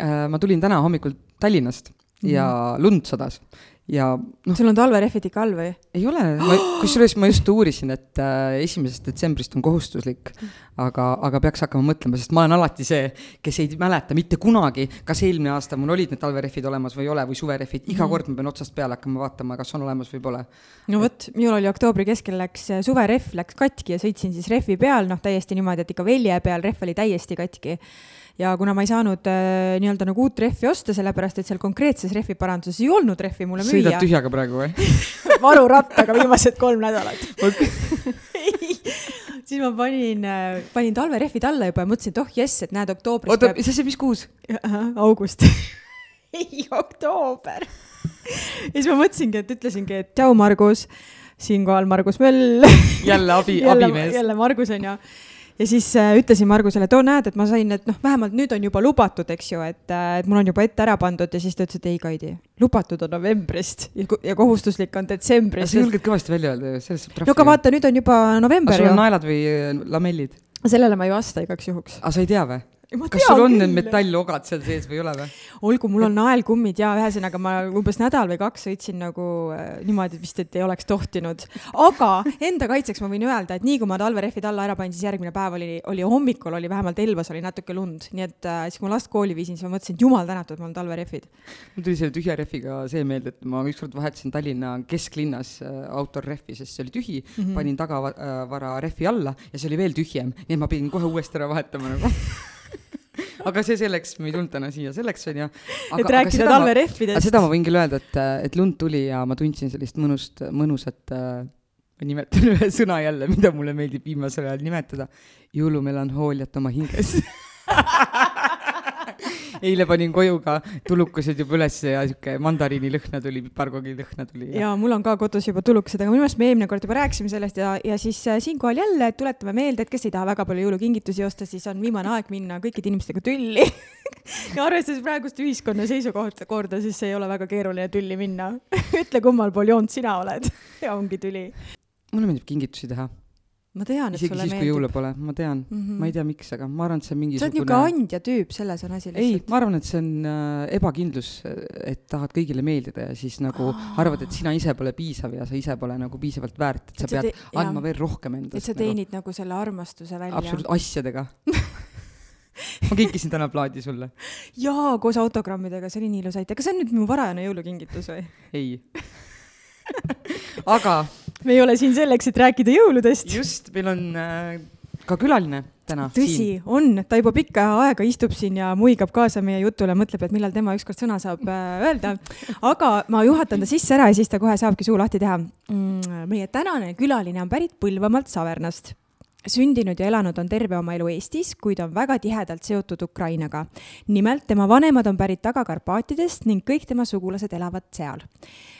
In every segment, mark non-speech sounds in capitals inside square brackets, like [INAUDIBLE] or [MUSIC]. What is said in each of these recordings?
Äh, ma tulin täna hommikul Tallinnast ja lund sadas ja noh. sul on talverehvid ikka all või? ei ole, kusjuures ma just uurisin, et äh, esimesest detsembrist on kohustuslik, aga, aga peaks hakkama mõtlema, sest ma olen alati see, kes ei mäleta mitte kunagi, kas eelmine aasta mul olid need talverehvid olemas või ei ole või suverehvid, iga -hmm. kord ma pean otsast peale hakkama vaatama, kas on olemas või pole. no vot, minul oli oktoobri keskel läks äh, suverehv läks katki ja sõitsin siis rehvi peal, noh, täiesti niimoodi, et ikka velje peal, rehv oli täiesti katki ja kuna ma ei saanud äh, nii-öelda nagu uut rehvi osta, sellepärast et seal konkreetses rehviparanduses ei olnud rehvi mulle müüa. sõidad tühjaga praegu või [LAUGHS] varurattaga viimased kolm nädalat [LAUGHS] [LAUGHS] siis ma panin, äh, panin talverehvid alla juba ja mõtlesin, et oh jess, et näed, oktoobris. oota peab..., mis asi, mis kuus? august ei, oktoober ja siis ma mõtlesingi, et ütlesingi, et tšau, Margus. siinkohal Margus Möll jälle abi, abimees. jälle Margus on ju ja siis äh, ütlesin Margusele, et oo näed, et ma sain, et noh, vähemalt nüüd on juba lubatud, eks ju, et äh,, et mul on juba ette ära pandud ja siis ta ütles, et ei, Kaidi, lubatud on novembrist ja, ja kohustuslik on detsembris. sa julged kõvasti välja öelda ju, sellest saab trahvi. no aga vaata, nüüd on juba november sul on naelad või äh, lamellid? sellele ma ei vasta igaks juhuks. aga sa ei tea või? Kas sul on need metallogad seal sees või ei ole või? olgu, mul on naelkummid ja ühesõnaga ma umbes nädal või kaks sõitsin nagu äh, niimoodi vist, et ei oleks tohtinud. aga enda kaitseks ma võin öelda, et nii kui ma talverehvid alla ära panin, siis järgmine päev oli, oli hommikul oli vähemalt Elvas oli natuke lund, nii et äh, siis kui ma last kooli viisin, siis ma mõtlesin, et jumal tänatud, mul on talverehvid. mul tuli selle tühja rehviga see meelde, et ma ükskord vahetasin Tallinna kesklinnas äh, autorehvi, sest see oli tühi mm, -hmm. panin tagavara äh, rehvi alla ja see oli veel tühjem, nii et ma pidin kohe uuesti ära vahetama nagu [LAUGHS] [LAUGHS] aga see selleks, me ei tulnud täna siia selleks, onju. et rääkida talverehvidest. seda ma võin küll öelda, et, et lund tuli ja ma tundsin sellist mõnust, mõnusat äh, ma nimetan [LAUGHS] ühe sõna jälle, mida mulle meeldib viimasel ajal nimetada, jõulumelanhooliat oma hinges [LAUGHS] eile panin koju ka tulukesed juba ülesse ja sihuke mandariinilõhna tuli, piparkoogi lõhna tuli. ja, mul on ka kodus juba tulukesed, aga minu arust me eelmine kord juba rääkisime sellest ja, ja siis äh, siinkohal jälle tuletame meelde, et kes ei taha väga palju jõulukingitusi osta, siis on viimane aeg minna kõikide inimestega tülli [LAUGHS] ja arvestades praegust ühiskonna seisukohta korda, siis ei ole väga keeruline tülli minna [LAUGHS] ütle, kummal pool joont sina oled [LAUGHS] ja ongi tüli. mulle meeldib kingitusi teha ma tean, et isegi sulle siis, kui jõule pole, ma tean mm, -hmm. ma ei tea, miks, aga ma arvan, et see on mingisugune. sa oled niisugune andja tüüp, selles on asi lihtsalt. ei, ma arvan, et see on äh, ebakindlus, et tahad kõigile meeldida ja siis nagu oh. arvad, et sina ise pole piisav ja sa ise pole nagu piisavalt väärt, et sa pead te... andma veel rohkem endast. et sa nagu. teenid nagu, nagu selle armastuse välja. absoluutselt, asjadega [LAUGHS] ma kinkisin täna plaadi sulle. jaa, koos autogrammidega, see oli nii ilus, aitäh. kas see on nüüd mu varajane jõulukingitus või? ei aga me ei ole siin selleks, et rääkida jõuludest. just, meil on äh, ka külaline täna. tõsi, on, ta juba pikka aega istub siin ja muigab kaasa meie jutule, mõtleb, et millal tema ükskord sõna saab äh, öelda. aga ma juhatan ta sisse ära ja siis ta kohe saabki suu lahti teha mm,. meie tänane külaline on pärit Põlvamaalt Savernast sündinud ja elanud on terve oma elu Eestis, kuid on väga tihedalt seotud Ukrainaga. nimelt tema vanemad on pärit Taga-Karpaatidest ning kõik tema sugulased elavad seal.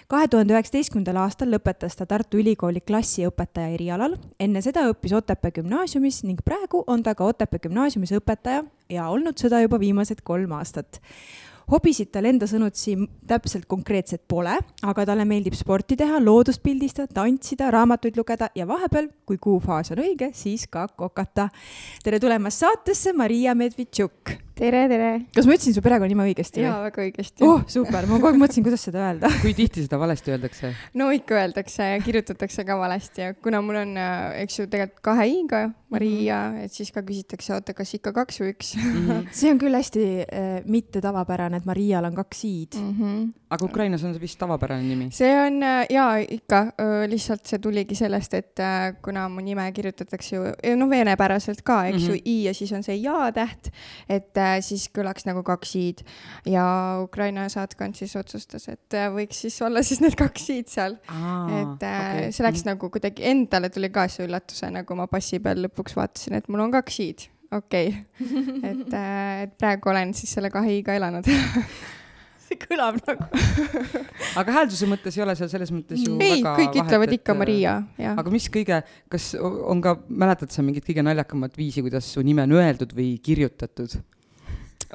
kahe tuhande üheksateistkümnendal aastal lõpetas ta Tartu Ülikooli klassiõpetaja erialal, enne seda õppis Otepää gümnaasiumis ning praegu on ta ka Otepää gümnaasiumis õpetaja ja olnud seda juba viimased kolm aastat hobisid tal enda sõnutsi täpselt konkreetselt pole, aga talle meeldib sporti teha, loodust pildistada, tantsida, raamatuid lugeda ja vahepeal, kui kuufaas on õige, siis ka kokata. tere tulemast saatesse, Maria Medvitšuk tere, tere! kas ma ütlesin su perekonnanime õigesti? jaa, väga õigesti. oh, super, ma kogu aeg mõtlesin, kuidas seda öelda [LAUGHS] kui tihti seda valesti öeldakse? no ikka öeldakse ja kirjutatakse ka valesti ja kuna mul on, äh, eks ju, tegelikult kahe i-ga Maria mm, -hmm. et siis ka küsitakse, oota, kas ikka kaks või üks mm. -hmm. [LAUGHS] see on küll hästi äh, mitte tavapärane, et Marial on kaks i-d mm. -hmm. Aga Ukrainas on see vist tavapärane nimi? see on äh, jaa, ikka äh,, lihtsalt see tuligi sellest, et äh, kuna mu nime kirjutatakse ju, no veenepäraselt ka, eks mm -hmm. ju, i ja siis on see ja-täht, et äh, siis kõlaks nagu kaks i-d ja Ukraina saatkond siis otsustas, et võiks siis olla siis need kaks i-d seal. et okay. see läks nagu kuidagi, endale tuli ka see üllatusena, kui ma passi peal lõpuks vaatasin, et mul on kaks i-d okei okay., [LAUGHS] et, et praegu olen siis selle kahe i-ga elanud [LAUGHS] see kõlab nagu [LAUGHS] aga häälduse mõttes ei ole seal selles mõttes ju ei, kõik ütlevad ikka Maria, jah. aga mis kõige, kas on ka, mäletad sa mingit kõige naljakamat viisi, kuidas su nime on öeldud või kirjutatud?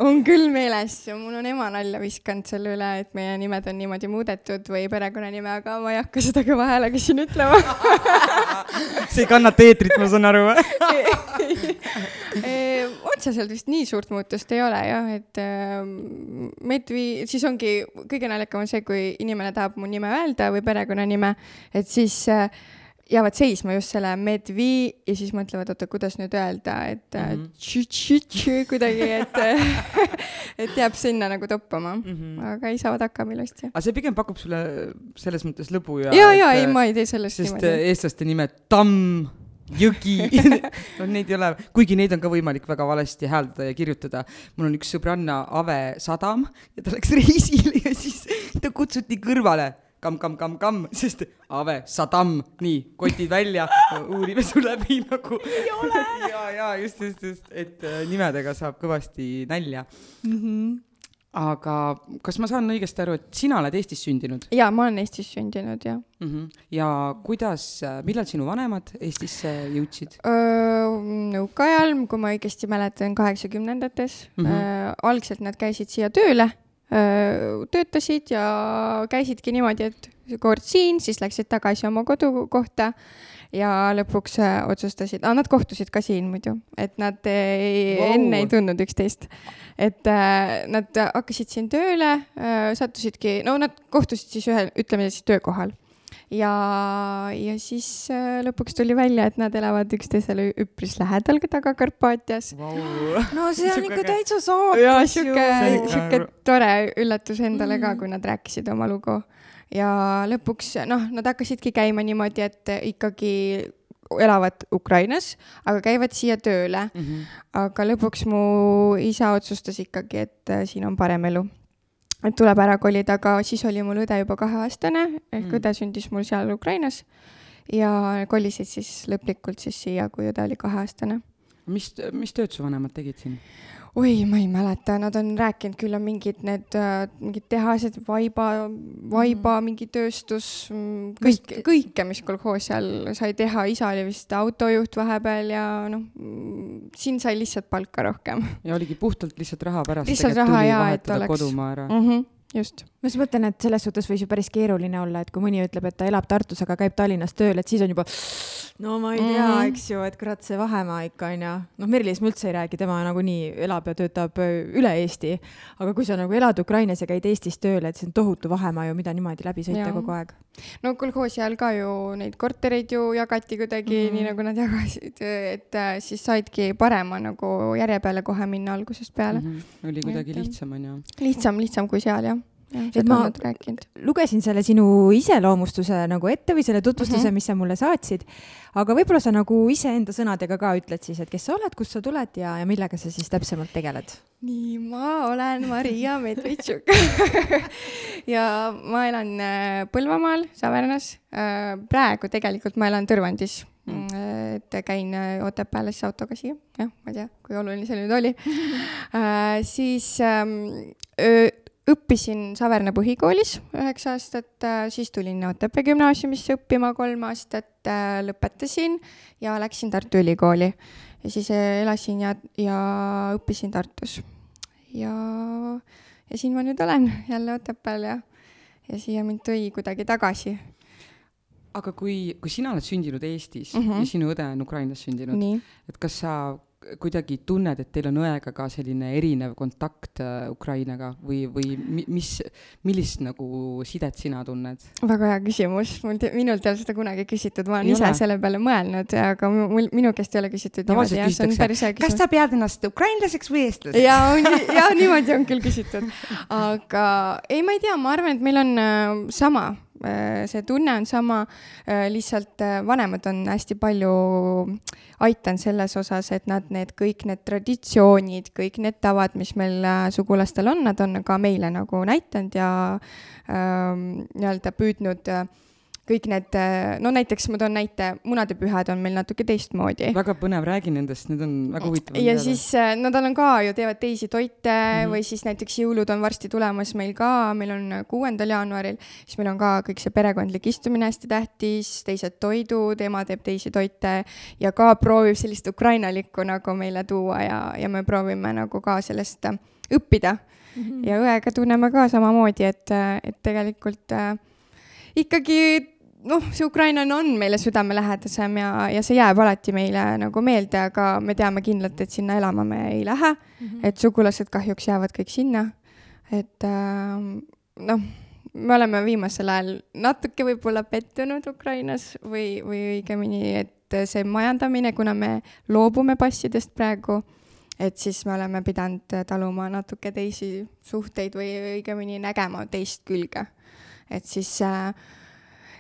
On küll meeles, mul on ema nalja viskanud selle üle, et meie nimed on niimoodi muudetud või perekonnanime, aga ma ei hakka seda kõva häälega siin ütlema. [LAUGHS] see ei kannata eetrit, ma saan aru. [LAUGHS] otseselt vist nii suurt muutust ei ole jah, et äh, Medvi, siis ongi kõige naljakam on see, kui inimene tahab mu nime öelda või perekonnanime, et siis äh, jäävad seisma just selle Medvi ja siis mõtlevad, oota, kuidas nüüd öelda, et mm Mhm. -hmm. kuidagi, et [LAUGHS] et jääb sinna nagu toppama mm, -hmm. aga ei saavad hakkama ilusti. aga see pigem pakub sulle selles mõttes lõbu ja. ja, ja ei, ma ei tee sellest sest niimoodi. äh, eestlaste nimed Tamm, Jõgi [LAUGHS] no neid ei ole, kuigi neid on ka võimalik väga valesti hääldada ja kirjutada. mul on üks sõbranna Ave Sadam ja ta läks reisile ja siis ta kutsuti kõrvale kamm, kamm, kamm, kamm, [LAUGHS] sest Ave Sadam, nii, kotid välja, uurime su läbi [LAUGHS] nagu. ei ole. ja, ja just, just, just, et äh, nimedega saab kõvasti nalja mm. -hmm. aga kas ma saan õigesti aru, et sina oled Eestis sündinud ja ma olen Eestis sündinud jah. mm? -hmm. ja kuidas, millal sinu vanemad Eestisse jõudsid? nõukaajal, kui ma õigesti mäletan, kaheksakümnendates mm. -hmm. algselt nad käisid siia tööle, töötasid ja käisidki niimoodi, et kord siin, siis läksid tagasi oma kodukohta ja lõpuks äh, otsustasid, nad kohtusid ka siin muidu, et nad ei, wow. enne ei tundnud üksteist. et äh, nad hakkasid siin tööle äh,, sattusidki, no nad kohtusid siis ühel, ütleme siis töökohal ja, ja siis äh, lõpuks tuli välja, et nad elavad üksteisele üpris lähedal taga Karpaatias. no see on ikka täitsa ja saatus ju. sihuke tore üllatus endale ka, Mm. kui nad rääkisid oma lugu. ja lõpuks noh, nad hakkasidki käima niimoodi, et ikkagi elavad Ukrainas, aga käivad siia tööle. Mhm. aga lõpuks mu isa otsustas ikkagi, et äh, siin on parem elu. Et tuleb ära kolida, aga siis oli mul õde juba kaheaastane, ehk Mm. õde sündis mul seal Ukrainas ja kolisid siis lõplikult siis siia, kui õde oli kaheaastane. mis, mis tööd su vanemad tegid siin? oi, ma ei mäleta, nad on rääkinud, küll on mingid need äh, mingid tehased, vaiba, vaiba mm. mingi tööstus, kõik, kõike, mis kolhoos seal sai teha, isa oli vist autojuht vahepeal ja noh, siin sai lihtsalt palka rohkem ja oligi puhtalt lihtsalt raha pärast. Lihtsalt raha jaa, et oleks- kodumaa ära. mm. -hmm, just. Ma just mõtlen, et selles suhtes võis ju päris keeruline olla, et kui mõni ütleb, et ta elab Tartus, aga käib Tallinnas tööl, et siis on juba no ma ei tea mm. -hmm. eks ju, et kurat, see vahemaa ikka onju. noh, Merlis ma üldse ei räägi, tema nagunii elab ja töötab öö, üle Eesti. aga kui sa nagu elad Ukrainas ja käid Eestis tööl, et see on tohutu vahemaa ju, mida niimoodi läbi sõita Jaa. kogu aeg. no kolhoosi ajal ka ju neid kortereid ju jagati kuidagi mm. -hmm. nii, nagu nad jagasid, et äh, siis saidki parema nagu järje peale kohe minna algusest peale mm. oli kuidagi Et, jah. lihtsam onju. -hmm. lihtsam, lihtsam kui seal jah, Et ma- lugesin selle sinu iseloomustuse nagu ette või selle tutvustuse mm. -hmm. mis sa mulle saatsid. aga võib-olla sa nagu iseenda sõnadega ka ütled siis, et kes sa oled, kust sa tuled ja, ja millega sa siis täpsemalt tegeled? nii, ma olen Maria [LAUGHS] Medvedtšuk [LAUGHS] ja ma elan äh, Põlvamaal, Savernas. praegu tegelikult ma elan Tõrvandis Mm. mm.. et käin äh, Otepääle siis autoga siia, jah, ma ei tea, kui oluline see nüüd oli [LAUGHS] äh,. siis ähm, öö, õppisin Saverna põhikoolis üheksa aastat äh,, siis tulin Otepää gümnaasiumisse õppima kolm aastat äh,, lõpetasin ja läksin Tartu Ülikooli ja siis äh, elasin ja, ja õppisin Tartus. ja, ja siin ma nüüd olen [LAUGHS] jälle Otepääl ja, ja siia mind tõi kuidagi tagasi. aga kui, kui sina oled sündinud Eestis mm. -hmm. ja sinu õde on Ukrainas sündinud, et kas sa kuidagi tunned, et teil on õega ka selline erinev kontakt äh, Ukrainaga või, või mi- mis, millist nagu sidet sina tunned? väga hea küsimus, mul, minult ei ole seda kunagi küsitud, ma olen Ei ise ole? selle peale mõelnud, aga mul, minu käest ei ole küsitud niimoodi Tavaliselt jah, see on päris hea küsimus. sa pead ennast ukrainlaseks või eestlaseks? ja on, ja niimoodi on küll küsitud, [LAUGHS] aga ei, ma ei tea, ma arvan, et meil on äh, sama, see tunne on sama, lihtsalt äh, vanemad on hästi palju aidanud selles osas, et nad need kõik need traditsioonid, kõik need tavad, mis meil sugulastel on, nad on ka meile nagu näidanud ja ähm, nii-öelda püüdnud äh, kõik need, no näiteks ma toon näite, munadepühad on meil natuke teistmoodi. väga põnev, räägi nendest, need on väga huvitavad. ja teada. siis äh, nad on ka ju, teevad teisi toite mm -hmm. või siis näiteks jõulud on varsti tulemas meil ka, meil on kuuendal jaanuaril, siis meil on ka kõik see perekondlik istumine hästi tähtis, teised toidud, ema teeb teisi toite ja ka proovib sellist ukrainalikku nagu meile tuua ja, ja me proovime nagu ka sellest äh, õppida mm. -hmm. ja õega tunneme ka samamoodi, et, et tegelikult äh, ikkagi noh, see Ukraina on meile südamelähedasem ja, ja see jääb alati meile nagu meelde, aga me teame kindlalt, et sinna elama me ei lähe mm. -hmm. et sugulased kahjuks jäävad kõik sinna. et äh, noh, me oleme viimasel ajal natuke võib-olla pettunud Ukrainas või, või õigemini, et see majandamine, kuna me loobume passidest praegu, et siis me oleme pidanud taluma natuke teisi suhteid või õigemini nägema teist külge. et siis äh,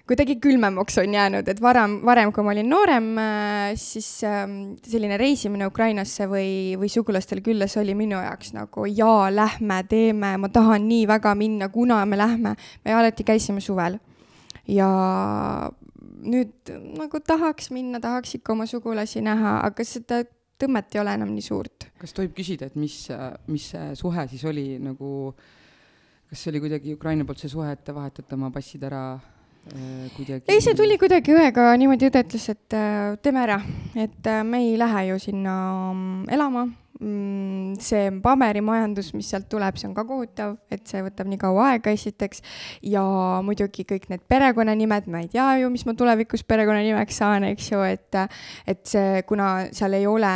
kuidagi külmemaks on jäänud, et varem, varem, kui ma olin noorem, äh, siis ähm, selline reisimine Ukrainasse või, või sugulastele külla, see oli minu jaoks nagu jaa, lähme, teeme, ma tahan nii väga minna, kuna me lähme. me alati käisime suvel ja nüüd nagu tahaks minna, tahaks ikka oma sugulasi näha, aga seda tõmmet ei ole enam nii suurt. kas tohib küsida, et mis, mis see suhe siis oli nagu, kas see oli kuidagi Ukraina poolt see suhe, et te vahetate oma passid ära kuidagi? ei, see tuli kuidagi õega niimoodi, õde ütles, et äh, teeme ära, et äh, me ei lähe ju sinna mm, elama mm,. see paberimajandus, mis sealt tuleb, see on ka kohutav, et see võtab nii kaua aega, esiteks. ja muidugi kõik need perekonnanimed, ma ei tea ju, mis ma tulevikus perekonnanimeks saan, eks ju, et, et see, kuna seal ei ole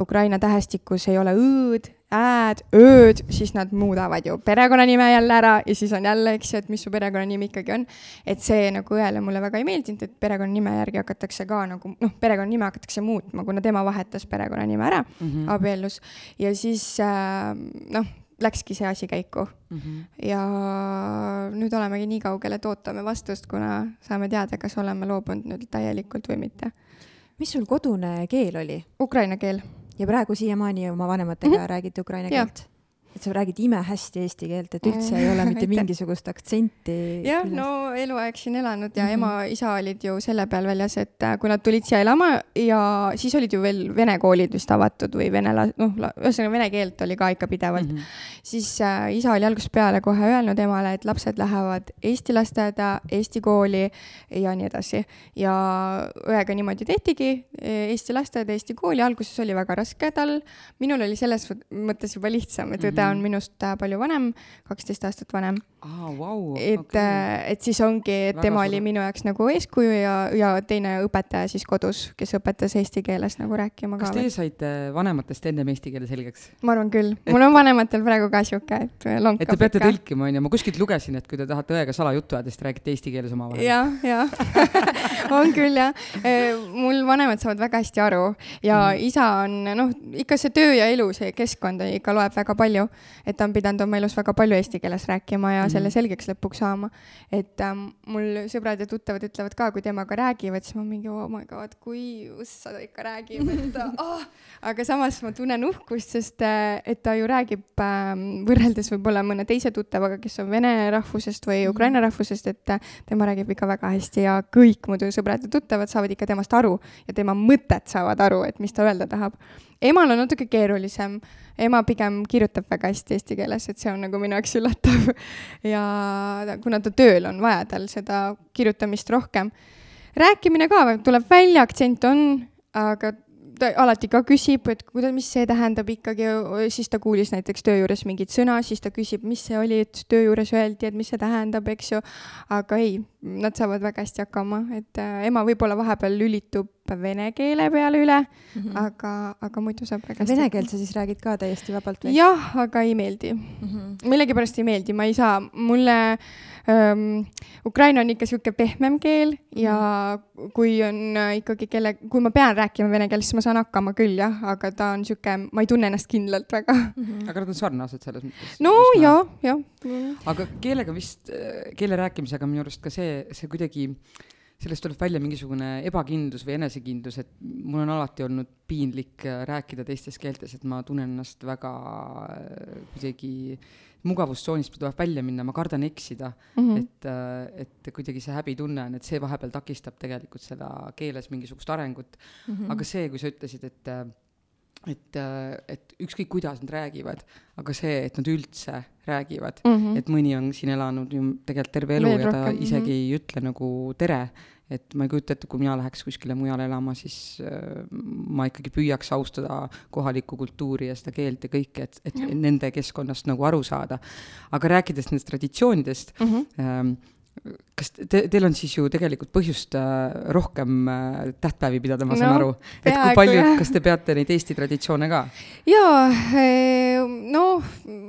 Ukraina tähestikus ei ole õ-d ä-d, ööd, siis nad muudavad ju perekonnanime jälle ära ja siis on jälle, eks ju, et mis su perekonnanimi ikkagi on. et see nagu õele mulle väga ei meeldinud, et perekonnanime järgi hakatakse ka nagu noh, perekonnanime hakatakse muutma, kuna tema vahetas perekonnanime ära mm -hmm. abiellus ja siis äh, noh läkski see asi käiku mm. -hmm. ja nüüd olemegi nii kaugel, et ootame vastust, kuna saame teada, kas oleme loobunud nüüd täielikult või mitte. mis sul kodune keel oli? Ukraina keel ja praegu siiamaani oma vanematega mm -hmm. räägite ukraina keelt? Et sa räägid imehästi eesti keelt, et üldse ei ole [LAUGHS] mitte mingisugust aktsenti. jah, no eluaeg siin elanud ja mm -hmm. ema-isa olid ju selle peal väljas, et äh, kui nad tulid siia elama ja siis olid ju veel vene koolid vist avatud või vene, noh, ühesõnaga vene keelt oli ka ikka pidevalt mm. -hmm. siis äh, isa oli algusest peale kohe öelnud emale, et lapsed lähevad eesti lasteaeda, eesti kooli ja nii edasi. ja õega niimoodi tehtigi, eesti lasteaed, eesti kooli, alguses oli väga raske tal, minul oli selles mõttes juba lihtsam, et õde mm -hmm on minust äh, palju vanem, kaksteist aastat vanem ah,. Wow, et okay., et siis ongi, et tema oli minu jaoks nagu eeskuju ja, ja teine õpetaja siis kodus, kes õpetas eesti keeles nagu rääkima kas ka. kas teie saite vanematest ennem eesti keele selgeks? ma arvan küll, mul on vanematel praegu ka sihuke, et lonkab ikka. et te peate ikka. tõlkima, onju, ma kuskilt lugesin, et kui te tahate õega salajuttu ajada, siis te räägite eesti keeles omavahel. jah, jah [LAUGHS] on küll jah. mul vanemad saavad väga hästi aru ja mm. isa on, noh, ikka see töö ja elu, see keskkond ikka loeb väga palju et ta on pidanud oma elus väga palju eesti keeles rääkima ja mm. Selle selgeks lõpuks saama. et ähm, mul sõbrad ja tuttavad ütlevad ka, kui temaga räägivad, siis ma mingi oh my god, kui ussa ta ikka räägib, et oh. [LAUGHS] aga samas ma tunnen uhkust, sest äh, et ta ju räägib ähm, võrreldes võib-olla mõne teise tuttavaga, kes on vene rahvusest või mhm. ukraina rahvusest, et äh, tema räägib ikka väga hästi ja kõik muidu sõbrad ja tuttavad saavad ikka temast aru ja tema mõtet saavad aru, et mis ta öelda tahab emal on natuke keerulisem, ema pigem kirjutab väga hästi eesti keeles, et see on nagu minu jaoks üllatav. [LAUGHS] ja kuna ta tööl on vaja tal seda kirjutamist rohkem. rääkimine ka tuleb välja, aktsent on, aga ta alati ka küsib, et kuidas, mis see tähendab ikkagi, siis ta kuulis näiteks töö juures mingit sõna, siis ta küsib, mis see oli, et töö juures öeldi, et mis see tähendab, eks ju. aga ei, nad saavad väga hästi hakkama, et äh, ema võib-olla vahepeal lülitub vene keele peale üle mm, -hmm. aga, aga muidu saab väga hästi. Vene keelt sa siis räägid ka täiesti vabalt või? jah, aga ei meeldi mm. -hmm. millegipärast ei meeldi, ma ei saa, mulle ähm, Ukraina on ikka sihuke pehmem keel ja mhm. kui on äh, ikkagi kelle, kui ma pean rääkima vene keeles, siis ma saan hakkama küll jah, aga ta on sihuke, ma ei tunne ennast kindlalt väga mm. -hmm. aga nad on sarnased selles mõttes? no jah, jah. aga keelega vist, keele rääkimisega minu arust ka see, see kuidagi sellest tuleb välja mingisugune ebakindlus või enesekindlus, et mul on alati olnud piinlik äh, rääkida teistes keeltes, et ma tunnen ennast väga äh, kuidagi mugavustsoonist tuleb välja minna, ma kardan eksida mm, -hmm. et, äh, et kuidagi see häbitunne on, et see vahepeal takistab tegelikult seda keeles mingisugust arengut mm. -hmm. aga see, kui sa ütlesid, et et, äh, et ükskõik, kuidas nad räägivad, aga see, et nad üldse räägivad mm, -hmm. et mõni on siin elanud ju tegelikult terve elu Veel ja ta rohkem, isegi mm -hmm. ei ütle nagu tere, et ma ei kujuta ette, kui mina läheks kuskile mujale elama, siis äh, ma ikkagi püüaks austada kohalikku kultuuri ja seda keelt ja kõike, et, et ja. nende keskkonnast nagu aru saada. aga rääkides nendest traditsioonidest mm, -hmm. ähm, kas te, teil on siis ju tegelikult põhjust äh, rohkem äh, tähtpäevi pidada, ma saan no, aru. et kui palju, kas te peate neid Eesti traditsioone ka? jaa, eh, no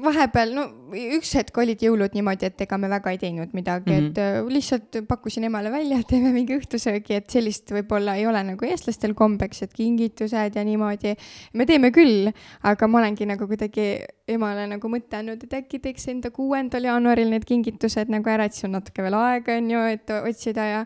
vahepeal, no üks hetk olid jõulud niimoodi, et ega me väga ei teinud midagi mm, -hmm. et äh, lihtsalt pakkusin emale välja, et teeme mingi õhtusöögi, et sellist võib-olla ei ole nagu eestlastel kombeks, et kingitused ja niimoodi. me teeme küll, aga ma olengi nagu kuidagi emale nagu mõtte andnud, et äkki teeks enda kuuendal jaanuaril need kingitused nagu ära, et siis on natuke veel aega, on ju, et otsida ja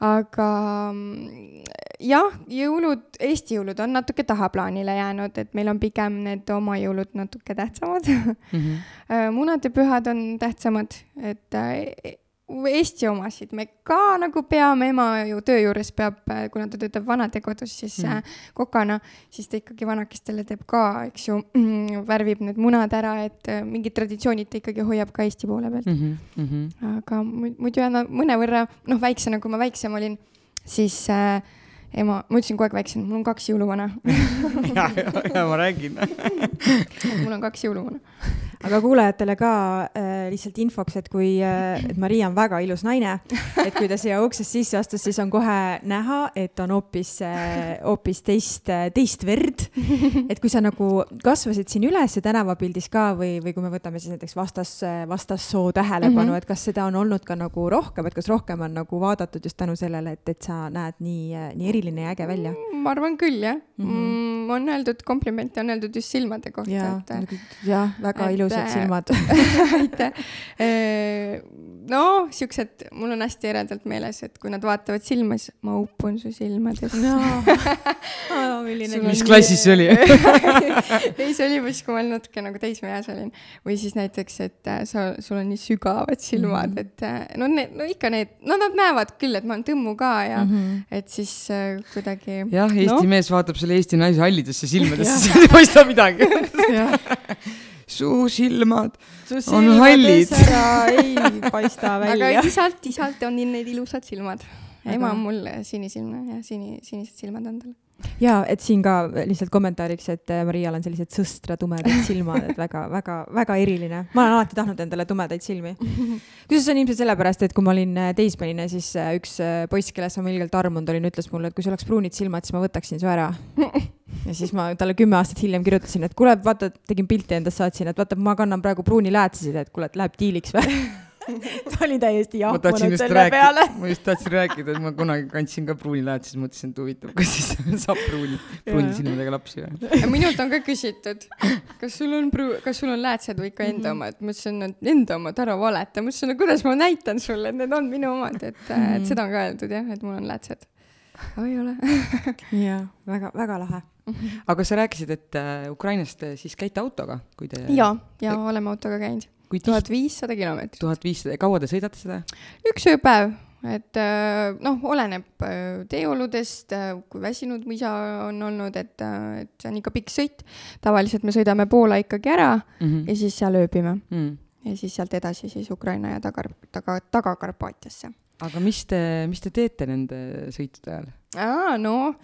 aga mm, jah, jõulud, Eesti jõulud on natuke tahaplaanile jäänud, et meil on pigem need oma jõulud natuke tähtsamad [LAUGHS] mm. -hmm. munadepühad on tähtsamad, et äh, Eesti omasid me ka nagu peame, ema ju töö juures peab, kuna ta töötab vanadekodus, siis mm. äh, kokana, siis ta ikkagi vanakestele teeb ka, eks ju mm,, värvib need munad ära, et äh, mingid traditsioonid ta ikkagi hoiab ka Eesti poole pealt mm. -hmm. aga muidu jah, mõnevõrra, noh, väiksena, kui ma väiksem olin, siis äh, ema, ma ütlesin kogu aeg väiksem, mul on kaks jõuluvana. [LAUGHS] Ja, ja, ja ma räägin. [LAUGHS] Mul on kaks jõuluvana aga kuulajatele ka äh, lihtsalt infoks, et kui äh,, et Maria on väga ilus naine, et kui ta siia uksest sisse astus, siis on kohe näha, et on hoopis äh,, hoopis teist äh,, teist verd. et kui sa nagu kasvasid siin üles tänavapildis ka või, või kui me võtame siis näiteks vastas, vastassoo tähelepanu mm, -hmm. et kas seda on olnud ka nagu rohkem, et kas rohkem on nagu vaadatud just tänu sellele, et, et sa näed nii, nii eriline ja äge välja? ma arvan küll, jah mm. -hmm. on öeldud komplimente, on öeldud just silmade kohta. jah, jah, väga ilus ilusad silmad [LAUGHS] aitäh. Äh, no siuksed, mul on hästi eredalt meeles, et kui nad vaatavad silma, siis ma upun su silmadesse no. [LAUGHS] oh, mis klassis see oli [LAUGHS] ei, see oli vist, kui ma natuke nagu teismeeas olin. või siis näiteks, et äh, sa, sul on nii sügavad silmad mm, -hmm. et äh, no need, no ikka need, no nad näevad küll, et ma olen tõmmu ka ja mm -hmm. et siis äh, kuidagi. jah, Eesti no. mees vaatab selle Eesti naise hallidesse silmadesse, siis ei paista midagi su silmad su on hallid. ei paista välja. aga isalt, isalt on need ilusad silmad. ema on mul sinisilmne ja sini, sinised silmad on tal ja et siin ka lihtsalt kommentaariks, et äh, Marial on sellised sõstra tumedad silmad, et väga-väga-väga eriline. ma olen alati tahtnud endale tumedaid silmi. kusjuures on ilmselt sellepärast, et kui ma olin äh, teismeline, siis äh, üks poiss, kellest ma ilgelt armunud olin, ütles mulle, et kui sul oleks pruunid silmad, siis ma võtaksin su ära. [LAUGHS] ja siis ma talle kümme aastat hiljem kirjutasin, et kuule, vaata, tegin pilti endast, saatsin, et vaata, ma kannan praegu pruuni läätsesid, et kuule, et läheb diiliks või? [LAUGHS] Ta oli täiesti jahmunud selle rääki, peale. ma just tahtsin rääkida, et ma kunagi kandsin ka pruuniläät, siis mõtlesin, et huvitav, kas siis [LAUGHS] saab pruuni, pruuni silmadega lapsi või? minult on ka küsitud, kas sul on pruu-, kas sul on läätsed või ikka enda omad, ma ütlesin, et enda omad, ära valeta, ma ütlesin, no kuidas ma näitan sulle, et need on minu omad, et, et seda on ka öeldud jah, et mul on läätsed. aga ei ole. [LAUGHS] Jaa, väga, väga lahe [LAUGHS] aga sa rääkisid, et äh, Ukrainast siis käite autoga, kui te. ja, ja oleme autoga käinud tuhat viissada kilomeetrit. tuhat viissada, kaua te sõidate seda? üks ööpäev, et äh, noh, oleneb äh, teeoludest, äh, kui väsinud mu isa on olnud, et, et see on ikka pikk sõit. tavaliselt me sõidame Poola ikkagi ära mm -hmm. ja siis seal ööbime mm. -hmm. ja siis sealt edasi siis Ukraina ja taga, taga, Taga-Karpaatiasse. Aga mis te, mis te teete nende sõitude ajal? aa, no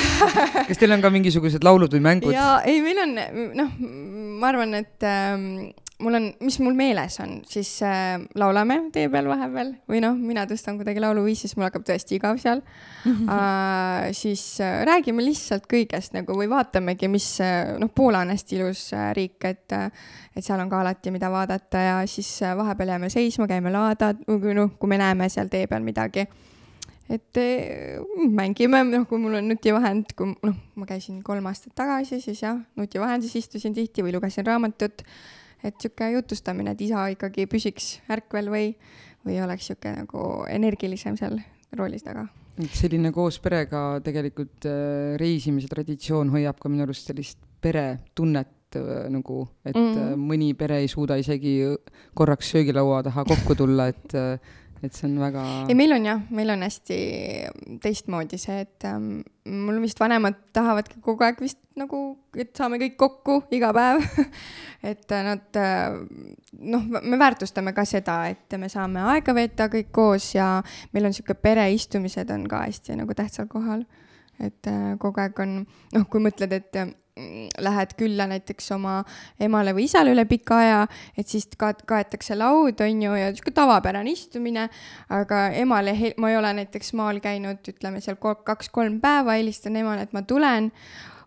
[LAUGHS] kas teil on ka mingisugused laulud või mängud? jaa, ei, meil on, noh, ma arvan, et ähm, mul on, mis mul meeles on, siis äh, laulame tee peal vahepeal või noh, mina tõstan kuidagi lauluviisi, siis mul hakkab tõesti igav seal [LAUGHS] äh,. siis äh, räägime lihtsalt kõigest nagu või vaatamegi, mis äh, noh, Poola on hästi ilus äh, riik, et äh, et seal on ka alati, mida vaadata ja siis äh, vahepeal jääme seisma, käime laada, noh, kui me näeme seal tee peal midagi et äh, mängime, noh, kui mul on nutivahend, kui noh, ma käisin kolm aastat tagasi, siis jah, nutivahendis istusin tihti või lugesin raamatut et sihuke jutustamine, et isa ikkagi püsiks ärkvel või, või oleks sihuke nagu energilisem seal roolis taga. selline koos perega tegelikult äh, reisimise traditsioon hoiab ka minu arust sellist peretunnet et äh, nagu, et mm. mõni pere ei suuda isegi korraks söögilaua taha kokku tulla, et et see on väga ei, meil on jah, meil on hästi teistmoodi see, et ähm, mul vist vanemad tahavadki kogu aeg vist nagu, et saame kõik kokku iga päev [LAUGHS] et äh, nad äh, noh, me väärtustame ka seda, et me saame aega veeta kõik koos ja meil on sihuke pereistumised on ka hästi nagu tähtsal kohal. et äh, kogu aeg on, noh, kui mõtled, et lähed külla näiteks oma emale või isale üle pika aja, et siis ka kaetakse laud, on ju, ja sihuke tavapärane istumine, aga emale, ma ei ole näiteks maal käinud, ütleme seal ko- kaks-kolm päeva, helistan emale, et ma tulen.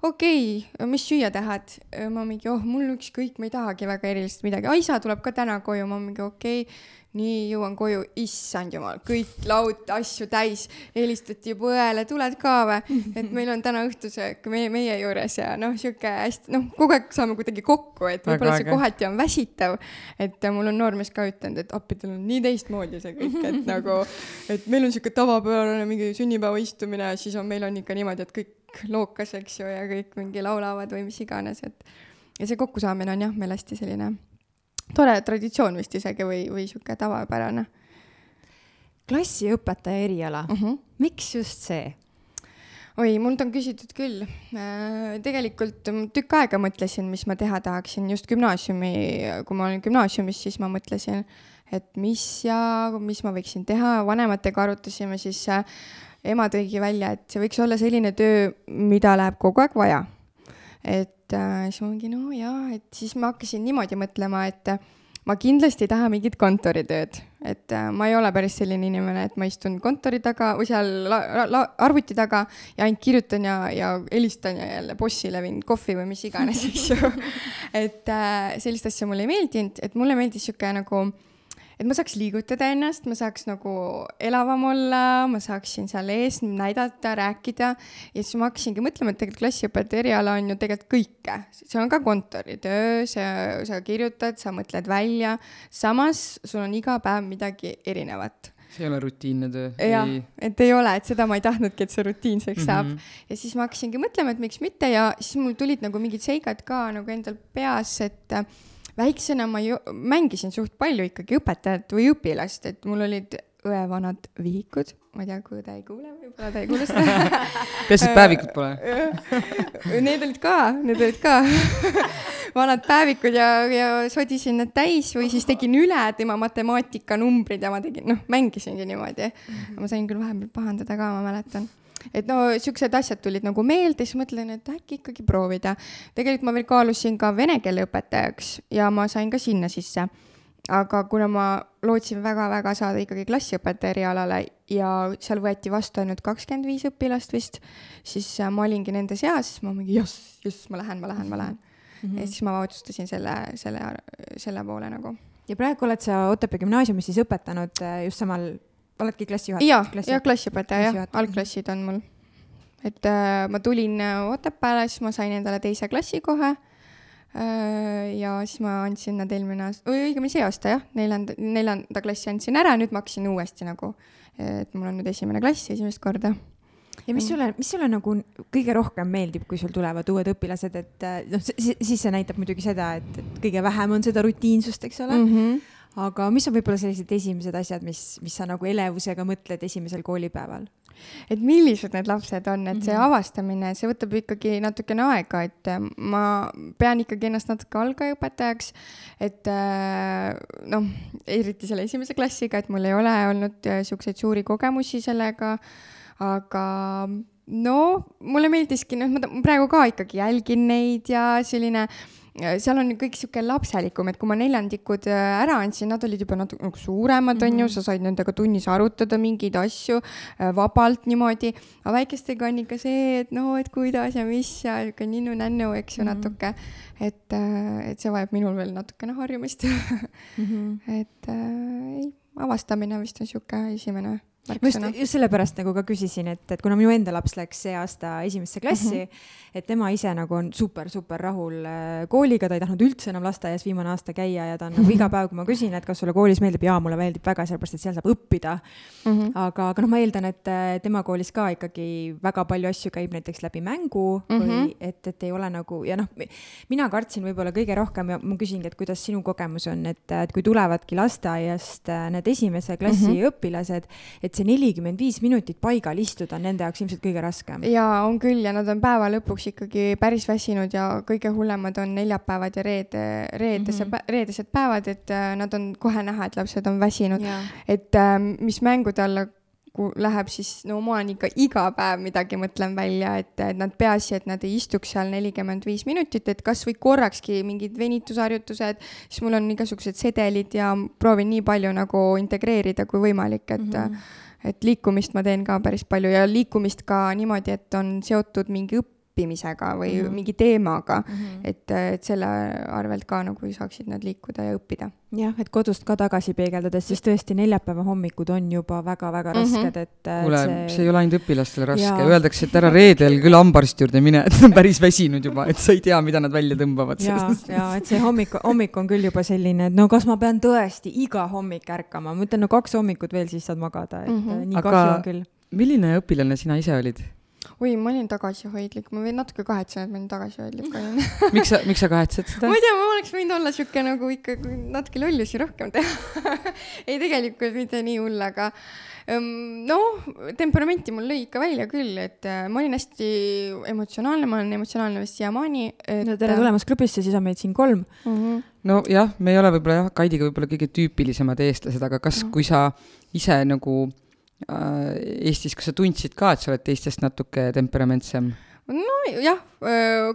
okei okay,, mis süüa tahad? ma mingi, oh, mul ükskõik, ma ei tahagi väga erilist midagi, isa tuleb ka täna koju, ma mingi okei okay, nii jõuan koju, issand jumal, kõik laud asju täis, helistati juba õele, tuled ka või? et meil on täna õhtusöök meie, meie juures ja noh, sihuke hästi, noh, kogu aeg saame kuidagi kokku, et võib-olla see kohati on väsitav. et äh, mul on noormees ka ütelnud, et appi, teil on nii teistmoodi see kõik, et [LAUGHS] nagu, et meil on sihuke tavapärane mingi sünnipäeva istumine, siis on, meil on ikka niimoodi, et kõik lookas, eks ju, ja kõik mingi laulavad või mis iganes, et ja see kokkusaamine on jah, meil hästi selline tore traditsioon vist isegi või, või sihuke tavapärane klassiõpetaja eriala, uh. -huh. miks just see? oi, mult on küsitud küll. tegelikult ma tükk aega mõtlesin, mis ma teha tahaksin just gümnaasiumi, kui ma olin gümnaasiumis, siis ma mõtlesin, et mis ja mis ma võiksin teha, vanematega arutasime, siis äh, ema tõigi välja, et see võiks olla selline töö, mida läheb kogu aeg vaja. Et äh, siis ma mingi no jaa, et siis ma hakkasin niimoodi mõtlema, et äh, ma kindlasti ei taha mingit kontoritööd, et äh, ma ei ole päris selline inimene, et ma istun kontori taga või seal la, la, arvuti taga ja ainult kirjutan ja, ja helistan ja jälle bossile viin kohvi või mis iganes, eks ju. [LAUGHS] et äh, sellist asja mulle ei meeldinud, et mulle meeldis sihuke nagu et ma saaks liigutada ennast, ma saaks nagu elavam olla, ma saaksin seal ees näidata, rääkida ja siis ma hakkasingi mõtlema, et tegelikult klassiõpetaja eriala on ju tegelikult kõike, see on ka kontoritöö, sa, sa kirjutad, sa mõtled välja, samas sul on iga päev midagi erinevat. see ei ole rutiinne töö. jah, et ei ole, et seda ma ei tahtnudki, et see rutiinseks saab mm. -hmm. ja siis ma hakkasingi mõtlema, et miks mitte ja siis mul tulid nagu mingid seigad ka nagu endal peas, et väiksena ma ju mängisin suht palju ikkagi õpetajat või õpilast, et mul olid õe vanad vihikud, ma ei tea, kui õde ei kuule, võib-olla ta ei kuule seda. [LAUGHS] peaasi, et päevikut pole. [LAUGHS] Need olid ka, need olid ka [LAUGHS] vanad päevikud ja, ja sodisin need täis või siis tegin üle tema matemaatikanumbrid ja ma tegin, noh, mängisingi niimoodi mm. -hmm. ma sain küll vahepeal pahandada ka, ma mäletan et no siuksed asjad tulid nagu meelde, siis mõtlen, et äkki ikkagi proovida. tegelikult ma veel kaalusin ka vene keele õpetajaks ja ma sain ka sinna sisse. aga kuna ma lootsin väga-väga saada ikkagi klassiõpetaja erialale ja seal võeti vastu ainult kakskümmend viis õpilast vist, siis äh, ma olingi nende seas, ma mingi jess, jess, ma lähen, ma lähen, ma lähen mm. -hmm. ja siis ma otsustasin selle, selle, selle poole nagu. ja praegu oled sa Otepää gümnaasiumis siis õpetanud äh, just samal, oledki klassijuhataja? ja, ja klassiõpetaja jah, algklassid on mul. et äh, ma tulin äh, Otepääle, siis ma sain endale teise klassi kohe äh,. ja siis ma andsin nad eelmine aasta, või õigemini see aasta jah, neljanda, neljanda klassi andsin ära, nüüd ma hakkasin uuesti nagu, et mul on nüüd esimene klass esimest korda. ja mis sulle, mis sulle nagu kõige rohkem meeldib, kui sul tulevad uued õpilased, et äh, noh, siis see näitab muidugi seda, et, et kõige vähem on seda rutiinsust, eks ole mm. -hmm. Aga mis on võib-olla sellised esimesed asjad, mis, mis sa nagu elevusega mõtled esimesel koolipäeval? et millised need lapsed on, et see Mhm. avastamine, see võtab ikkagi natukene aega, et äh, ma pean ikkagi ennast natuke algajaõpetajaks, et äh, noh, eriti selle esimese klassiga, et mul ei ole olnud äh, siukseid suuri kogemusi sellega, aga no mulle meeldiski, noh, ma praegu ka ikkagi jälgin neid ja selline seal on kõik sihuke lapselikum, et kui ma neljandikud äh, ära andsin, nad olid juba natuke nagu suuremad, onju, sa said nendega tunnis arutada mingeid asju äh, vabalt niimoodi. aga väikestega on ikka see, et no, et kuidas ja mis ja sihuke ninnu-nännu, eks ju Mhm. natuke. et, et see vajab minul veel natukene harjumist. [LAUGHS] Mhm. et äh, ei, avastamine vist on sihuke esimene. märksõna. just sellepärast nagu ka küsisin, et, et kuna minu enda laps läks see aasta esimesse klassi mm, -hmm. et tema ise nagu on super-super rahul äh, kooliga, ta ei tahtnud üldse enam lasteaias viimane aasta käia ja ta on nagu [LAUGHS] iga päev, kui ma küsin, et kas sulle koolis meeldib, jaa, mulle meeldib väga, sellepärast et seal saab õppida. Mhm. aga, aga noh, ma eeldan, et äh, tema koolis ka ikkagi väga palju asju käib näiteks läbi mängu mm -hmm. Mhm. või et, et ei ole nagu ja noh, mina kartsin võib-olla kõige rohkem ja ma küsingi, et kuidas sinu kogemus on, et, et kui tulevadki lasteaiast äh, need esimese klassi mm -hmm. õpilased, et see nelikümmend viis minutit paigal istuda on nende jaoks ilmselt kõige raskem. ja on küll ja nad on päeva lõpuks ikkagi päris väsinud ja kõige hullemad on neljapäevad ja reede, reedese mm, -hmm. reedesed päevad, et äh, nad on kohe näha, et lapsed on väsinud. et äh, mis mängude alla ku- läheb, siis no ma olen ikka iga päev midagi mõtlen välja, et et nad peaasi, et nad ei istuks seal nelikümmend viis minutit, et kasvõi korrakski mingid venitusharjutused, siis mul on igasugused sedelid ja proovin nii palju nagu integreerida kui võimalik, et mm. -hmm et liikumist ma teen ka päris palju ja liikumist ka niimoodi, et on seotud mingi õppimisega või mm. -hmm. mingi teemaga mm, Mhm. et, et selle arvelt ka nagu saaksid nad liikuda ja õppida. jah, et kodust ka tagasi peegeldades, siis tõesti neljapäeva hommikud on juba väga-väga Mhm. rasked, et äh, kuule, see ei ole ainult õpilastele raske öeldakse, et ära reedel küll hambaristi juurde mine, et on päris väsinud juba, et sa ei tea, mida nad välja tõmbavad. ja, ja et see hommik, hommik on küll juba selline, et no kas ma pean tõesti iga hommik ärkama, ma ütlen, no kaks hommikut veel, siis saad magada, et mm. -hmm. nii kahju on küll. milline õpilane sina ise olid? oi, ma olin tagasihoidlik, ma natuke kahetsen, et ma nii tagasihoidlik olin. [LAUGHS] miks sa, miks sa kahetsed seda ma? ei tea, ma oleks võinud olla sihuke nagu ikka natuke lollusi rohkem teha. [LAUGHS] ei, tegelikult mitte nii hull, aga ähm, noh, temperamenti mul lõi ikka välja küll, et äh, ma olin hästi emotsionaalne, ma olen emotsionaalne vist siiamaani. no tere tulemast klubisse, siis on meid siin kolm. mm. -hmm. nojah, me ei ole võib-olla jah, Kaidiga võib-olla kõige tüüpilisemad eestlased, aga kas, kui sa ise nagu äh, Eestis, kas sa tundsid ka, et sa oled teistest natuke temperamentsem? jah,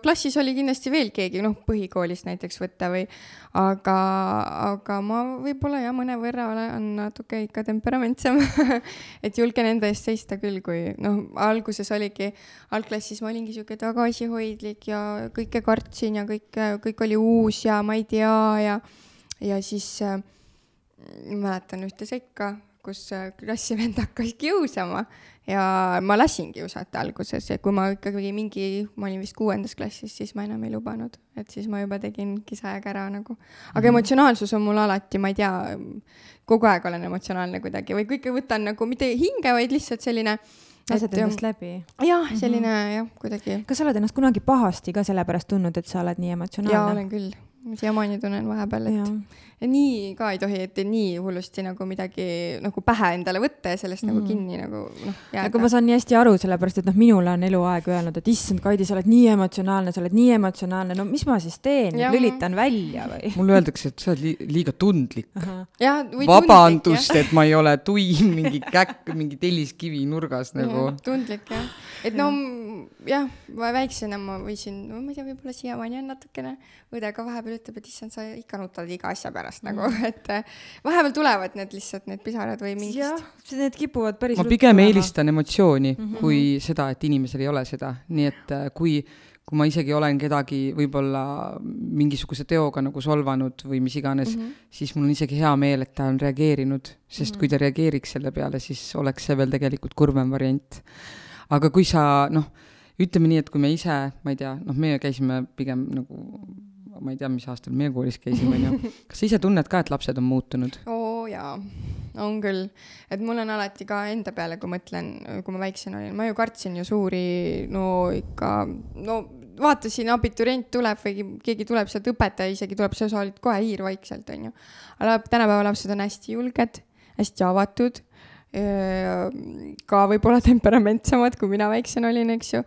klassis oli kindlasti veel keegi, noh, põhikoolis näiteks võtta või, aga, aga ma võib-olla jah, mõnevõrra olen natuke ikka temperamentsem. [LAUGHS] et julgen enda eest seista küll, kui noh, alguses oligi, algklassis ma olingi sihuke tagasihoidlik ja kõike kartsin ja kõike, kõik oli uus ja ma ei tea ja, ja siis äh, mäletan ühte sekka, kus äh, klassivend [LAUGHS] hakkas kiusama ja ma lasin kiusata alguses ja kui ma ikkagi mingi, ma olin vist kuuendas klassis, siis ma enam ei lubanud, et siis ma juba tegin kisajaga ära nagu. aga emotsionaalsus on mul alati, ma ei tea, kogu aeg olen emotsionaalne kuidagi või kõike võtan nagu mitte hinge, vaid lihtsalt selline. lased endast läbi. jah, selline jah, kuidagi kas sa oled ennast kunagi pahasti ka sellepärast tundnud, et sa oled nii emotsionaalne? olen küll, siiamaani tunnen vahepeal, et ja nii ka ei tohi, et nii hullusti nagu midagi nagu pähe endale võtta ja sellest mm. nagu kinni nagu noh aga ma saan nii hästi aru, sellepärast et noh, minule on eluaeg öelnud, et issand, Kaidi, sa oled nii emotsionaalne, sa oled nii emotsionaalne, no mis ma siis teen, lülitan välja või? mulle öeldakse, et sa oled li liiga tundlik. vabandust, et ma ei ole tuim mingi käkk, mingi telliskivi nurgas nagu. tundlik jah, et no jah, väiksena ma võisin, no ma ei tea, võib-olla siiamaani on natukene, õde ka vahepeal ütleb, et issand, sa ikka nutad iga asja pärast nagu, [LAUGHS] et äh, vahepeal tulevad need lihtsalt need pisarad või jah mingist,, need kipuvad päris ma pigem eelistan emotsiooni mm -hmm. kui seda, et inimesel ei ole seda, nii et äh, kui, kui ma isegi olen kedagi võib-olla mingisuguse teoga nagu solvanud või mis iganes mm, -hmm. siis mul on isegi hea meel, et ta on reageerinud, sest mm -hmm. kui ta reageeriks selle peale, siis oleks see veel tegelikult kurvem variant. aga kui sa noh, ütleme nii, et kui me ise, ma ei tea, noh, meie käisime pigem nagu ma ei tea, mis aastal meie koolis käisime, onju. kas sa ise tunned ka, et lapsed on muutunud? oo jaa, on küll, et mul on alati ka enda peale, kui mõtlen, kui ma väiksena olin, ma ju kartsin ju suuri, no ikka, no vaatasin, abiturient tuleb või keegi tuleb sealt, õpetaja isegi tuleb, sa olid kohe hiirvaikselt, onju. aga tänapäeva lapsed on hästi julged, hästi avatud, ka võib-olla [LAUGHS] temperamentsemad, kui mina väiksena olin, eks ju.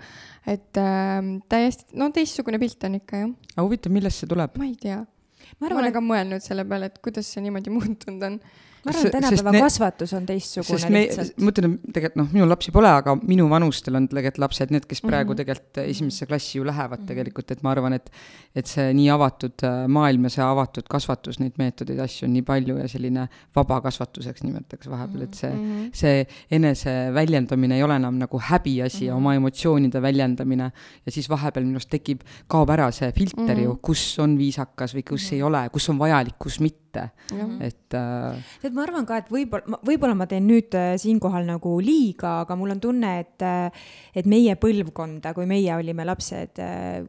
et äh, täiesti, no teistsugune pilt on ikka jah, aga huvitav, millest see tuleb? ma ei tea. ma ma arvan, olen et, ka mõelnud selle peale, et kuidas see niimoodi [LAUGHS] muutunud on ma arvan, et tänapäeva ne- kasvatus on teistsugune me, lihtsalt. ma ütlen, tegelikult noh, minul lapsi pole, aga minu vanustel on tegelikult lapsed need, kes praegu mm Mhm. -hmm. tegelikult esimesse klassi ju lähevad mm -hmm. tegelikult, et ma arvan, et et see nii avatud äh, maailm ja see avatud kasvatus, neid meetodeid, asju on nii palju ja selline vaba kasvatuseks nimetaks vahepeal, et see mm, Mhm. -hmm. see enese väljendamine ei ole enam nagu häbiasi mm -hmm. ja oma emotsioonide väljendamine ja siis vahepeal minu arust tekib, kaob ära see filter mm -hmm. ju, kus on viisakas või kus mm -hmm. ei ole, kus on vajalik, kus mitte Jah. et äh, tead, ma arvan ka, et võib-olla, võib-olla ma teen nüüd äh, siinkohal nagu liiga, aga mul on tunne, et äh, et meie põlvkonda, kui meie olime lapsed,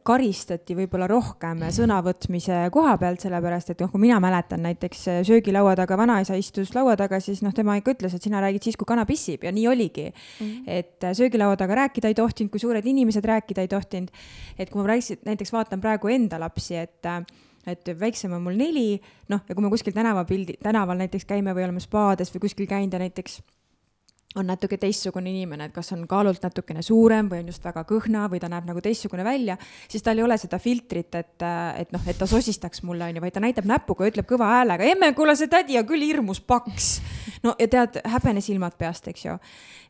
karistati võib-olla rohkem sõnavõtmise koha pealt, sellepärast et noh, kui mina mäletan näiteks äh, söögilaua taga vanaisa istus laua taga, siis noh, tema ikka ütles, et sina räägid siis, kui kana pissib ja nii oligi mm. -hmm. et äh, söögilaua taga rääkida ei tohtinud, kui suured inimesed rääkida ei tohtinud. et kui ma rääkisin, näiteks vaatan praegu enda lapsi, et äh, et väiksem on mul neli, noh, ja kui me kuskil tänavapildi, tänaval näiteks käime või oleme spaades või kuskil käinud ja näiteks on natuke teistsugune inimene, et kas on kaalult natukene suurem või on just väga kõhna või ta näeb nagu teistsugune välja, siis tal ei ole seda filtrit, et, et noh, et ta sosistaks mulle, onju, vaid ta näitab näpuga ja ütleb kõva häälega, emme, kuule see tädi on küll hirmus paks. no ja tead, häbenesilmad peast, eks ju.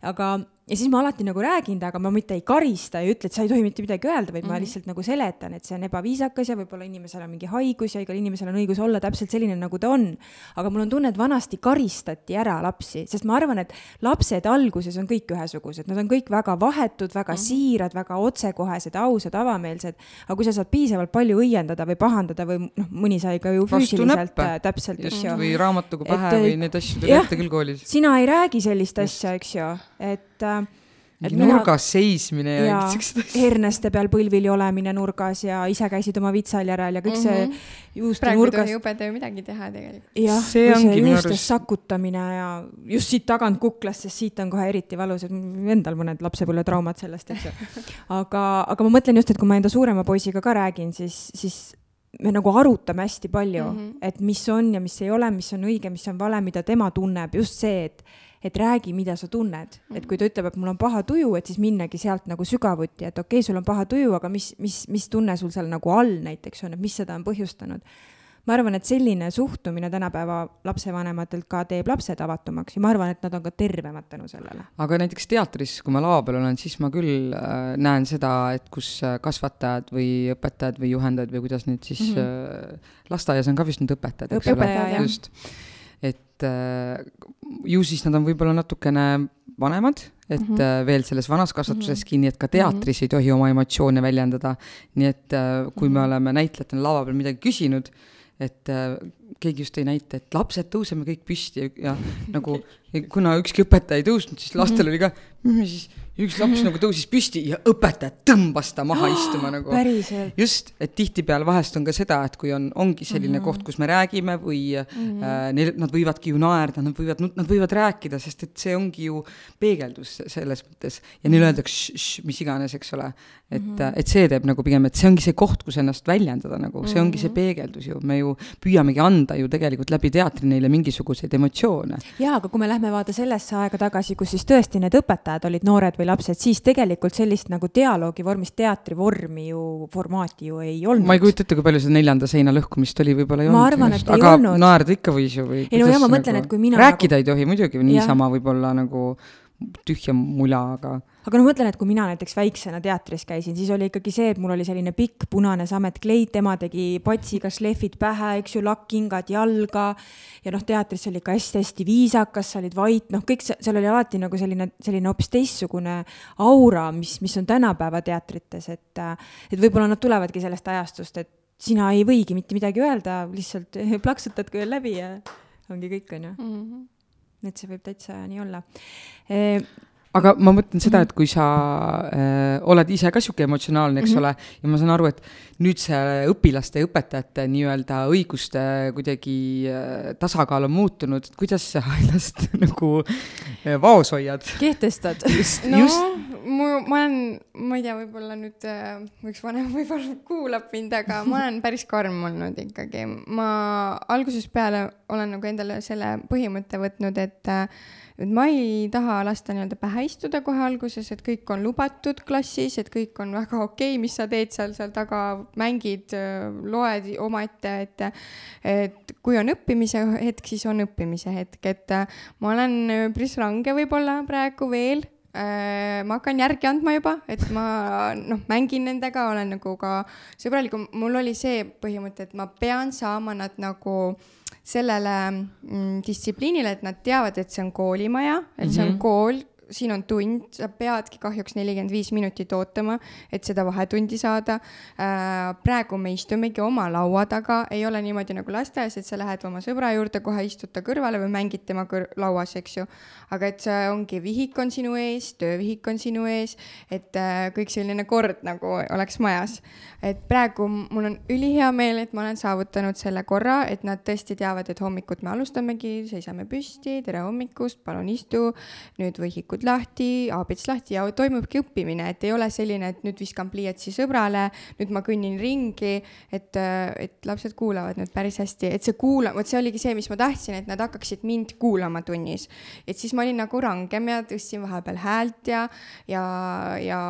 aga, ja siis ma alati nagu räägin temaga, ma mitte ei karista ja ei ütle, et sa ei tohi mitte midagi öelda, vaid mm -hmm. ma lihtsalt nagu seletan, et see on ebaviisakas ja võib-olla inimesel on mingi haigus ja igal inimesel on õigus olla täpselt selline, nagu ta on. aga mul on tunne, et vanasti karistati ära lapsi, sest ma arvan, et lapsed alguses on kõik ühesugused, nad on kõik väga vahetud, väga mm -hmm. siirad, väga otsekohesed, ausad, avameelsed. aga kui sa saad piisavalt palju õiendada või pahandada või noh, mõni sai ka ju füüsiliselt äh, täpselt, eks ju või raamatuga Et, pähe äh, või neid asju tuli ette küll koolis. sina ei räägi sellist asja, eks ju, et äh, et mingi nurgas seismine ja, ja siuksed asjad. herneste peal põlvili olemine nurgas ja ise käisid oma vitsal järel ja kõik mm -hmm. Mhm. see juuste praegu ei nurgas tohi jubeda ju midagi teha tegelikult. jah, See või ongi see juustes arust- sakutamine ja just siit tagant kuklast, sest siit on kohe eriti valus, et endal mõned lapsepõlvetraumad sellest, eks ju. aga, aga ma mõtlen just, et kui ma enda suurema poisiga ka räägin, siis, siis me nagu arutame hästi palju mm. -hmm. et mis on ja mis ei ole, mis on õige, mis on vale, mida tema tunneb, just see, et et räägi, mida sa tunned mm, -hmm. et kui ta ütleb, et mul on paha tuju, et siis minnagi sealt nagu sügavuti, et okei okay,, sul on paha tuju, aga mis, mis, mis tunne sul seal nagu all näiteks on, et mis seda on põhjustanud ma arvan, et selline suhtumine tänapäeva lapsevanematelt ka teeb lapsed avatumaks ja ma arvan, et nad on ka tervemad tänu sellele. aga näiteks teatris, kui ma lava peal olen, siis ma küll äh, näen seda, et kus äh, kasvatajad või õpetajad või juhendajad või kuidas nüüd siis mm, -hmm. lasteaias on ka vist nüüd õpetajad, eks ole just. Et äh, ju siis nad on võib-olla natukene vanemad, et mm Mhm. -hmm. veel selles vanas kasvatuses kinni, et ka teatris mm -hmm. ei tohi oma emotsioone väljendada. nii et äh, kui me oleme näitlejatena lava peal midagi küsinud, et keegi just tõi näite, et lapsed tõuseme kõik püsti ja, ja nagu [LAUGHS] kuna ükski õpetaja ei tõusnud, siis lastel oli ka, siis üks laps nagu tõusis püsti ja õpetaja tõmbas ta maha [GASPS] istuma nagu. just, et tihtipeale vahest on ka seda, et kui on, ongi selline mm -hmm. koht, kus me räägime või mm -hmm. äh, neil, nad võivadki ju naerda, nad võivad, nad võivad rääkida, sest et see ongi ju peegeldus selles mõttes ja neile öeldakse mis iganes, eks ole. et mm, -hmm. et see teeb nagu pigem, et see ongi see koht, kus ennast väljendada nagu, see ongi see peegeldus ju, me ju püüamegi anda ju tegelikult läbi teatri neile mingisuguseid emotsioone. jaa, aga kui me lähme vaata sellesse aega tagasi, kus siis tõesti need õpetajad olid noored või lapsed, siis tegelikult sellist nagu dialoogi vormis teatrivormi ju, formaati ju ei olnud. ma ei kujuta ette, kui palju seda neljanda seina lõhkumist oli, võib-olla ei Ma olnud. et aga naerda ikka võis ju või? Ei no jaa, ma mõtlen, et kui mina rääkida nagu... ei tohi muidugi, niisama võib-olla nagu tühja mula, aga aga no mõtlen, et kui mina näiteks väiksena teatris käisin, siis oli ikkagi see, et mul oli selline pikk punane sametkleit, tema tegi patsiga šlehvid pähe, eks ju, lakkingad jalga ja noh, teatris oli ikka hästi-hästi viisakas, sa olid vait, noh, kõik see, seal oli alati nagu selline, selline hoopis teistsugune aura, mis, mis on tänapäeva teatrites, et et võib-olla nad tulevadki sellest ajastust, et sina ei võigi mitte midagi öelda, lihtsalt [LAUGHS] plaksutadki veel läbi ja ongi kõik, onju. Et see võib täitsa nii olla e aga ma mõtlen seda, et kui sa äh, oled ise ka sihuke emotsionaalne, eks mm -hmm. ole, ja ma saan aru, et nüüd see õpilaste ja õpetajate nii-öelda õiguste kuidagi äh, tasakaal on muutunud, et kuidas sa ennast [LAUGHS] nagu äh, vaos hoiad? kehtestad. just, no just, mu, ma olen, ma ei tea, võib-olla nüüd äh, üks vanem [LAUGHS] võib-olla kuulab mind, aga ma olen päris karm olnud ikkagi. ma algusest peale olen nagu endale selle põhimõtte võtnud, et äh, et ma ei taha lasta nii-öelda pähe istuda kohe alguses, et kõik on lubatud klassis, et kõik on väga okei okay,, mis sa teed seal, seal taga, mängid, loed omaette, et et kui on õppimise hetk, siis on õppimise hetk, et äh, ma olen üpris range võib-olla praegu veel äh, ma hakkan järgi andma juba, et ma noh, mängin nendega, olen nagu ka sõbralikum, mul oli see põhimõte, et ma pean saama nad nagu sellele mm, distsipliinile, et nad teavad, et see on koolimaja, et see on Mhm. kool, siin on tund, sa peadki kahjuks nelikümmend viis minutit ootama, et seda vahetundi saada. praegu me istumegi oma laua taga, ei ole niimoodi nagu lasteaias, et sa lähed oma sõbra juurde, kohe istud ta kõrvale või mängid tema kõr-, lauas, eks ju. aga et see ongi, vihik on sinu ees, töövihik on sinu ees, et äh, kõik selline kord nagu oleks majas. et praegu mul on ülihea meel, et ma olen saavutanud selle korra, et nad tõesti teavad, et hommikut me alustamegi, seisame püsti, tere hommikust, palun istu, nüüd võhikud lahti, aabits lahti ja toimubki õppimine, et ei ole selline, et nüüd viskan pliiatsi sõbrale, nüüd ma kõnnin ringi, et, et lapsed kuulavad nüüd päris hästi, et see kuula-, vot see oligi see, mis ma tahtsin, et nad hakkaksid mind kuulama tunnis. et siis ma olin nagu rangem ja tõstsin vahepeal häält ja, ja, ja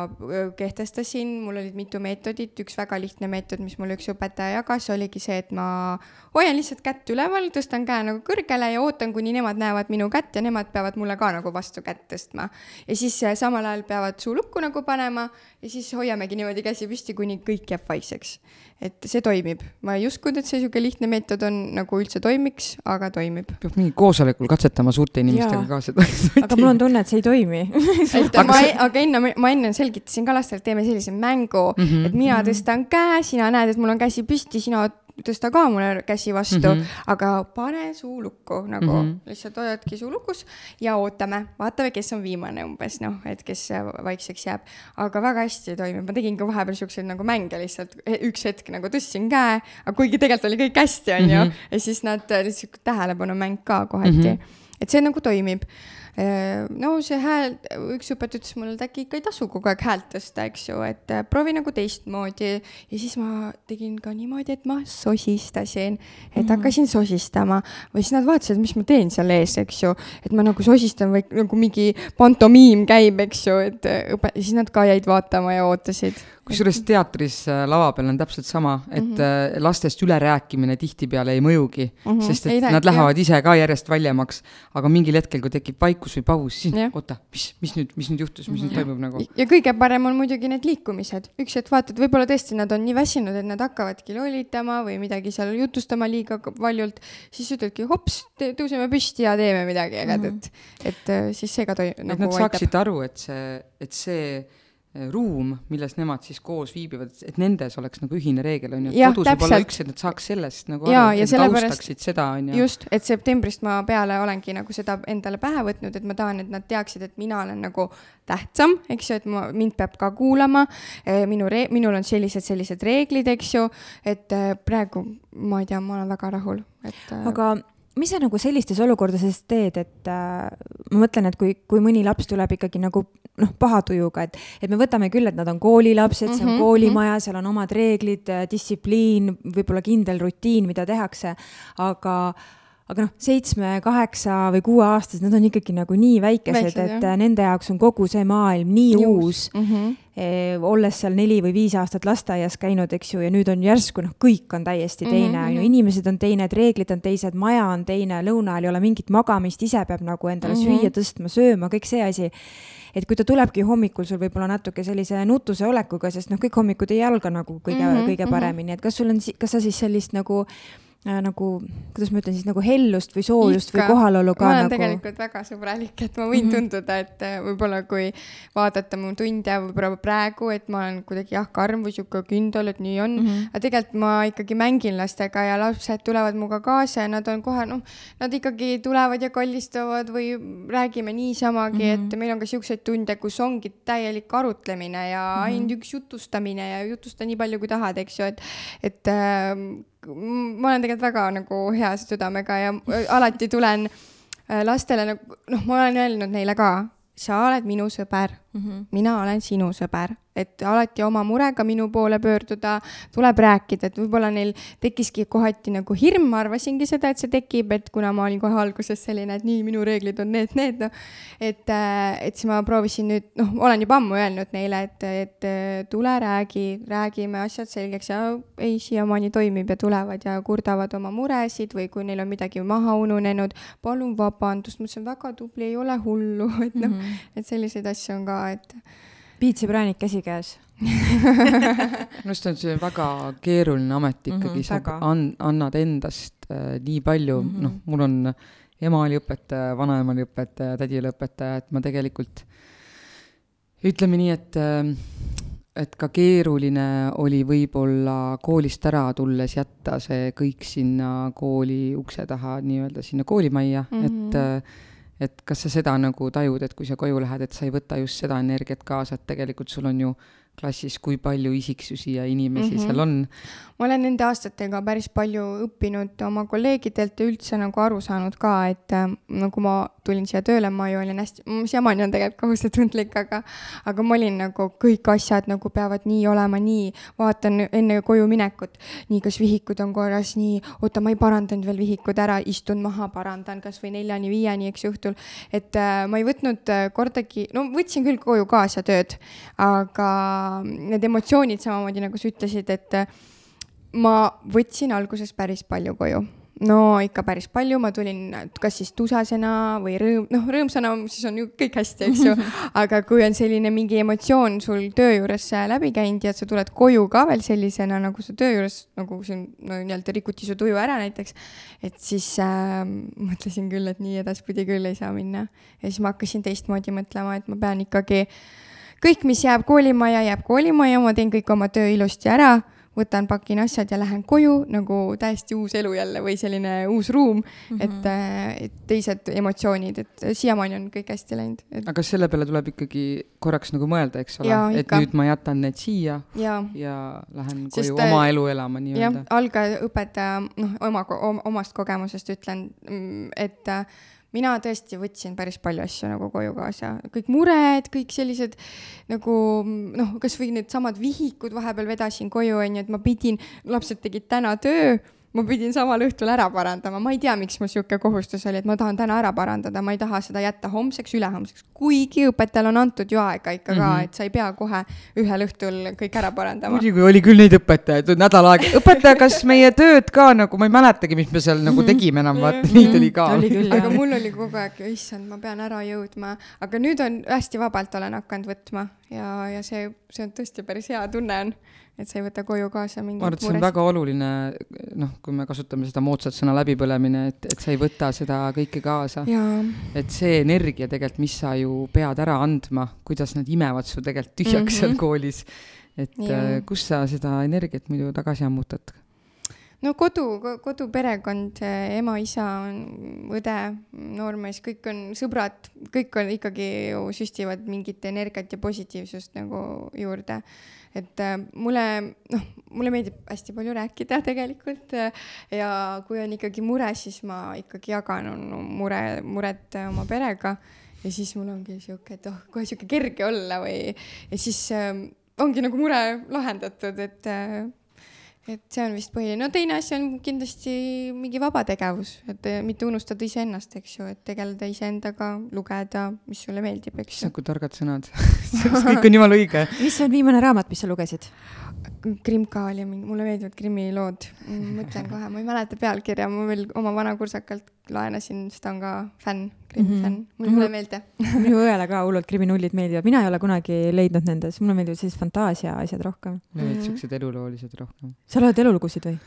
kehtestasin, mul olid mitu meetodit, üks väga lihtne meetod, mis mulle üks õpetaja jagas, oligi see, et ma hoian lihtsalt kätt üleval, tõstan käe nagu kõrgele ja ootan, kuni nemad näevad minu kätt ja nemad peavad mulle ka nagu vastu kätt tõstma. Ja siis äh, samal ajal peavad suu lukku nagu panema ja siis hoiamegi niimoodi käsi püsti, kuni kõik jääb vaikseks. et see toimib, ma ei uskunud, et see niisugune lihtne meetod on nagu üldse toimiks, aga toimib. peab mingi koosolekul katsetama suurte inimestega ka seda. aga mul on tunne, et see ei toimi et ma aga enne, ma enne selgitasin ka lastele, et teeme sellise mängu mm, -hmm. et mina mhm. tõstan käe, sina näed, et mul on käsi püsti, sina tõsta ka mulle käsi vastu mm, -hmm. aga pane suu lukku nagu mm, -hmm. lihtsalt hoiadki suu lukus ja ootame, vaatame, kes on viimane umbes noh, et kes vaikseks jääb. aga väga hästi toimib, ma tegin ka vahepeal siukseid nagu mänge lihtsalt, üks hetk nagu tõstsin käe, aga kuigi tegelikult oli kõik hästi, onju, mhm. ja siis nad, sihuke tähelepanumäng ka kohati mm, -hmm. et see nagu toimib no see hääl, üks õpetaja ütles mulle, et äkki ikka ei tasu kogu aeg häält tõsta, eks ju, et äh, proovi nagu teistmoodi. ja siis ma tegin ka niimoodi, et ma sosistasin, et mm. hakkasin sosistama või siis nad vaatasid, mis ma teen seal ees, eks ju, et ma nagu sosistan või nagu mingi pantomiim käib, eks ju, et õpe-, siis nad ka jäid vaatama ja ootasid kusjuures teatris lava peal on täpselt sama, et mm -hmm. lastest ülerääkimine tihtipeale ei mõjugi mm, -hmm. sest et ei nad lähevad ise ka järjest valjemaks, aga mingil hetkel, kui tekib vaikus, või paus, siis oota, mis, mis nüüd, mis nüüd juhtus, mis nüüd mhm. toimub nagu. ja kõige parem on muidugi need liikumised, üks hetk vaatad, võib-olla tõesti nad on nii väsinud, et nad hakkavadki lollitama või midagi seal jutustama liiga valjult, siis ütledki hops, tõuseme püsti ja teeme midagi ägedat mm, -hmm. et äh, siis see ka toi-. et nagu nad saaksid aru, et see, et see ruum, milles nemad siis koos viibivad, et nendes oleks nagu ühine reegel, on ju, et kodus võib olla üks, et nad saaks sellest nagu ja, aru, et nad austaksid seda, on ju. just, et septembrist ma peale olengi nagu seda endale pähe võtnud, et ma tahan, et nad teaksid, et mina olen nagu tähtsam, eks ju, et ma, mind peab ka kuulama, e, minu re-, minul on sellised, sellised reeglid, eks ju, et e, praegu ma ei tea, ma olen väga rahul, et e, aga mis sa nagu sellistes olukordades teed, et äh, ma mõtlen, et kui, kui mõni laps tuleb ikkagi nagu noh, paha tujuga, et, et me võtame küll, et nad on koolilapsed mm, -hmm, see on mhm, koolimaja, mhm. seal on omad reeglid, äh, distsipliin, võib-olla kindel rutiin, mida tehakse, aga aga noh, seitsme, kaheksa või kuueaastased, nad on ikkagi nagu nii väikesed, et jah. Äh, nende jaoks on kogu see maailm nii Juus. uus mm. -hmm. E, olles seal neli või viis aastat lasteaias käinud, eks ju, ja nüüd on järsku noh, kõik on täiesti mhm, teine, on ju, inimesed on teine, reeglid on teised, maja on teine, lõuna ajal ei ole mingit magamist, ise peab nagu endale mm -hmm. süüa tõstma, sööma, kõik see asi et kui ta tulebki hommikul sul võib-olla natuke sellise nutuse olekuga, sest noh, kõik hommikud ei alga nagu kõige mm, -hmm, kõige paremini, et kas sul on, kas sa siis sellist nagu äh, nagu, kuidas ma ütlen siis nagu hellust või soojust Ikka. või kohalolu ka ma olen nagu... tegelikult väga sõbralik, et ma võin mm -hmm. tunduda, et äh, võib-olla kui vaadata mu tunde võib-olla praegu, et ma olen kuidagi jah, karm või sihuke kindel, et nii on mm. -hmm. aga tegelikult ma ikkagi mängin lastega ja lapsed tulevad minuga kaasa ja nad on kohe noh, nad ikkagi tulevad ja kallistuvad või räägime niisamagi mm, -hmm. et meil on ka siukseid tunde, kus ongi täielik arutlemine ja mm -hmm. ainult üks jutustamine ja jutusta nii palju, kui tahad, eks ju, et, et äh, ma olen tegelikult väga nagu hea südamega ja alati tulen äh, lastele nagu, noh, ma olen öelnud neile ka, sa oled minu sõber mm, -hmm. mina olen sinu sõber et alati oma murega minu poole pöörduda, tuleb rääkida, et võib-olla neil tekkiski kohati nagu hirm, ma arvasingi seda, et see tekib, et kuna ma olin kohe alguses selline, et nii, minu reeglid on need, need, noh. et, äh, et siis ma proovisin nüüd, noh, olen juba ammu öelnud neile, et, et tule räägi, räägime asjad selgeks ja ei, siiamaani toimib ja tulevad ja kurdavad oma muresid või kui neil on midagi maha ununenud, palun vabandust, ma ütlesin väga tubli, ei ole hullu, [LAUGHS] et noh mm -hmm., et selliseid asju on ka, et piits ja präänik käsikäes [LAUGHS] minu arust on see väga keeruline amet ikkagi mm, -hmm, sa an-, annad endast äh, nii palju mm, -hmm. noh, mul on ema oli õpetaja, vanaema oli õpetaja, tädi oli õpetaja, et ma tegelikult ütleme nii, et äh, et ka keeruline oli võib-olla koolist ära tulles jätta see kõik sinna kooli ukse taha nii-öelda sinna koolimajja mm, -hmm. et äh, et kas sa seda nagu tajud, et kui sa koju lähed, et sa ei võta just seda energiat kaasa, et tegelikult sul on ju klassis kui palju isiksusi ja inimesi mm. -hmm. seal on. ma olen nende aastatega päris palju õppinud oma kolleegidelt ja üldse nagu aru saanud ka, et äh, nagu ma tulin siia tööle, ma ju olin hästi, siiamaani on tegelikult kohusetundlik, aga aga ma olin nagu kõik asjad nagu peavad nii olema, nii, vaatan enne koju minekut, nii, kas vihikud on korras, nii, oota, ma ei parandanud veel vihikud ära, istun maha, parandan kas või neljani-viieni, eks õhtul. et äh, ma ei võtnud äh, kordagi, no võtsin küll koju kaasa tööd, aga need emotsioonid samamoodi nagu sa ütlesid, et äh, ma võtsin alguses päris palju koju. no ikka päris palju, ma tulin kas siis tusasena või rõõm, noh, rõõmsana, siis on ju kõik hästi, eks ju. [LAUGHS] aga kui on selline mingi emotsioon sul töö juures äh, läbi käinud ja sa tuled koju ka veel sellisena, nagu sa töö juures nagu siin no nii-öelda rikuti su tuju ära näiteks, et siis äh, mõtlesin küll, et nii edaspidi küll ei saa minna. ja siis ma hakkasin teistmoodi mõtlema, et ma pean ikkagi kõik, mis jääb koolimaja, jääb koolimaja, ma teen kõik oma töö ilusti ära, võtan, pakin asjad ja lähen koju nagu täiesti uus elu jälle või selline uus ruum. Mm, -hmm. et, et teised emotsioonid, et siiamaani on kõik hästi läinud, et aga selle peale tuleb ikkagi korraks nagu mõelda, eks ole et nüüd ma jätan need siia ja ja lähen Sest, koju äh, oma elu elama nii-öelda., algõpetaja, noh, oma, omast kogemusest ütlen, et äh, mina tõesti võtsin päris palju asju nagu koju kaasa, kõik mured, kõik sellised nagu noh, kasvõi needsamad vihikud vahepeal vedasin koju, onju, et ma pidin, lapsed tegid täna töö ma pidin samal õhtul ära parandama, ma ei tea, miks mul sihuke kohustus oli, et ma tahan täna ära parandada, ma ei taha seda jätta homseks, ülehomseks, kuigi õpetajal on antud ju aega ikka ka mm, -hmm. et sa ei pea kohe ühel õhtul kõik ära parandama. muidugi oli küll neid õpetajaid, nädal aega, õpetaja, kas meie tööd ka nagu, ma ei mäletagi, mis me seal nagu tegime enam, vaata [LAUGHS] neid oli ka. Oli küll, aga mul oli kogu aeg, issand, ma pean ära jõudma, aga nüüd on hästi vabalt olen hakanud võtma ja, ja see, see on tõesti päris hea tunne on, et sa ei võta koju kaasa ma mingit arvan, et see on väga oluline, noh, kui me kasutame seda moodsat sõna läbipõlemine, et, et sa ei võta seda kõike kaasa. et see energia tegelikult, mis sa ju pead ära andma, kuidas nad imevad su tegelikult tühjaks mm -hmm. seal Mhm. koolis. et Jaa. äh, kust sa seda energiat muidu tagasi ammutad? No kodu, koduperekond, ema, isa, õde, noormees, kõik on sõbrad, kõik on ikkagi ju süstivad mingit energiat ja positiivsust nagu juurde. et äh, mulle, noh, mulle meeldib hästi palju rääkida tegelikult äh, ja kui on ikkagi mure, siis ma ikkagi jagan no, mure, muret äh, oma perega ja siis mul ongi sihuke, et oh, kohe sihuke kerge olla või ja siis äh, ongi nagu mure lahendatud, et äh, et see on vist põhiline, no teine asi on kindlasti mingi vabategevus, et eh, mitte unustada iseennast, eks ju, et tegeleda iseendaga, lugeda, mis sulle meeldib, eks issand, ju. kui targad sõnad. [LAUGHS] kõik on jumala õige. mis on viimane raamat, mis sa lugesid? Krimka oli mingi, mulle meeldivad krimilood, mõtlen [LAUGHS] kohe, ma ei mäleta pealkirja, ma veel oma vana kursakalt laenasin, sest ta on ka fänn, krimifänn, mulle Mhm. mulle ei meeldi. minu õele ka hullult kriminullid meeldivad, mina ei ole kunagi leidnud nendes, mulle meeldivad sellised fantaasia asjad rohkem. Need Mhm. siuksed eluloolised rohkem. sa loed elulugusid või?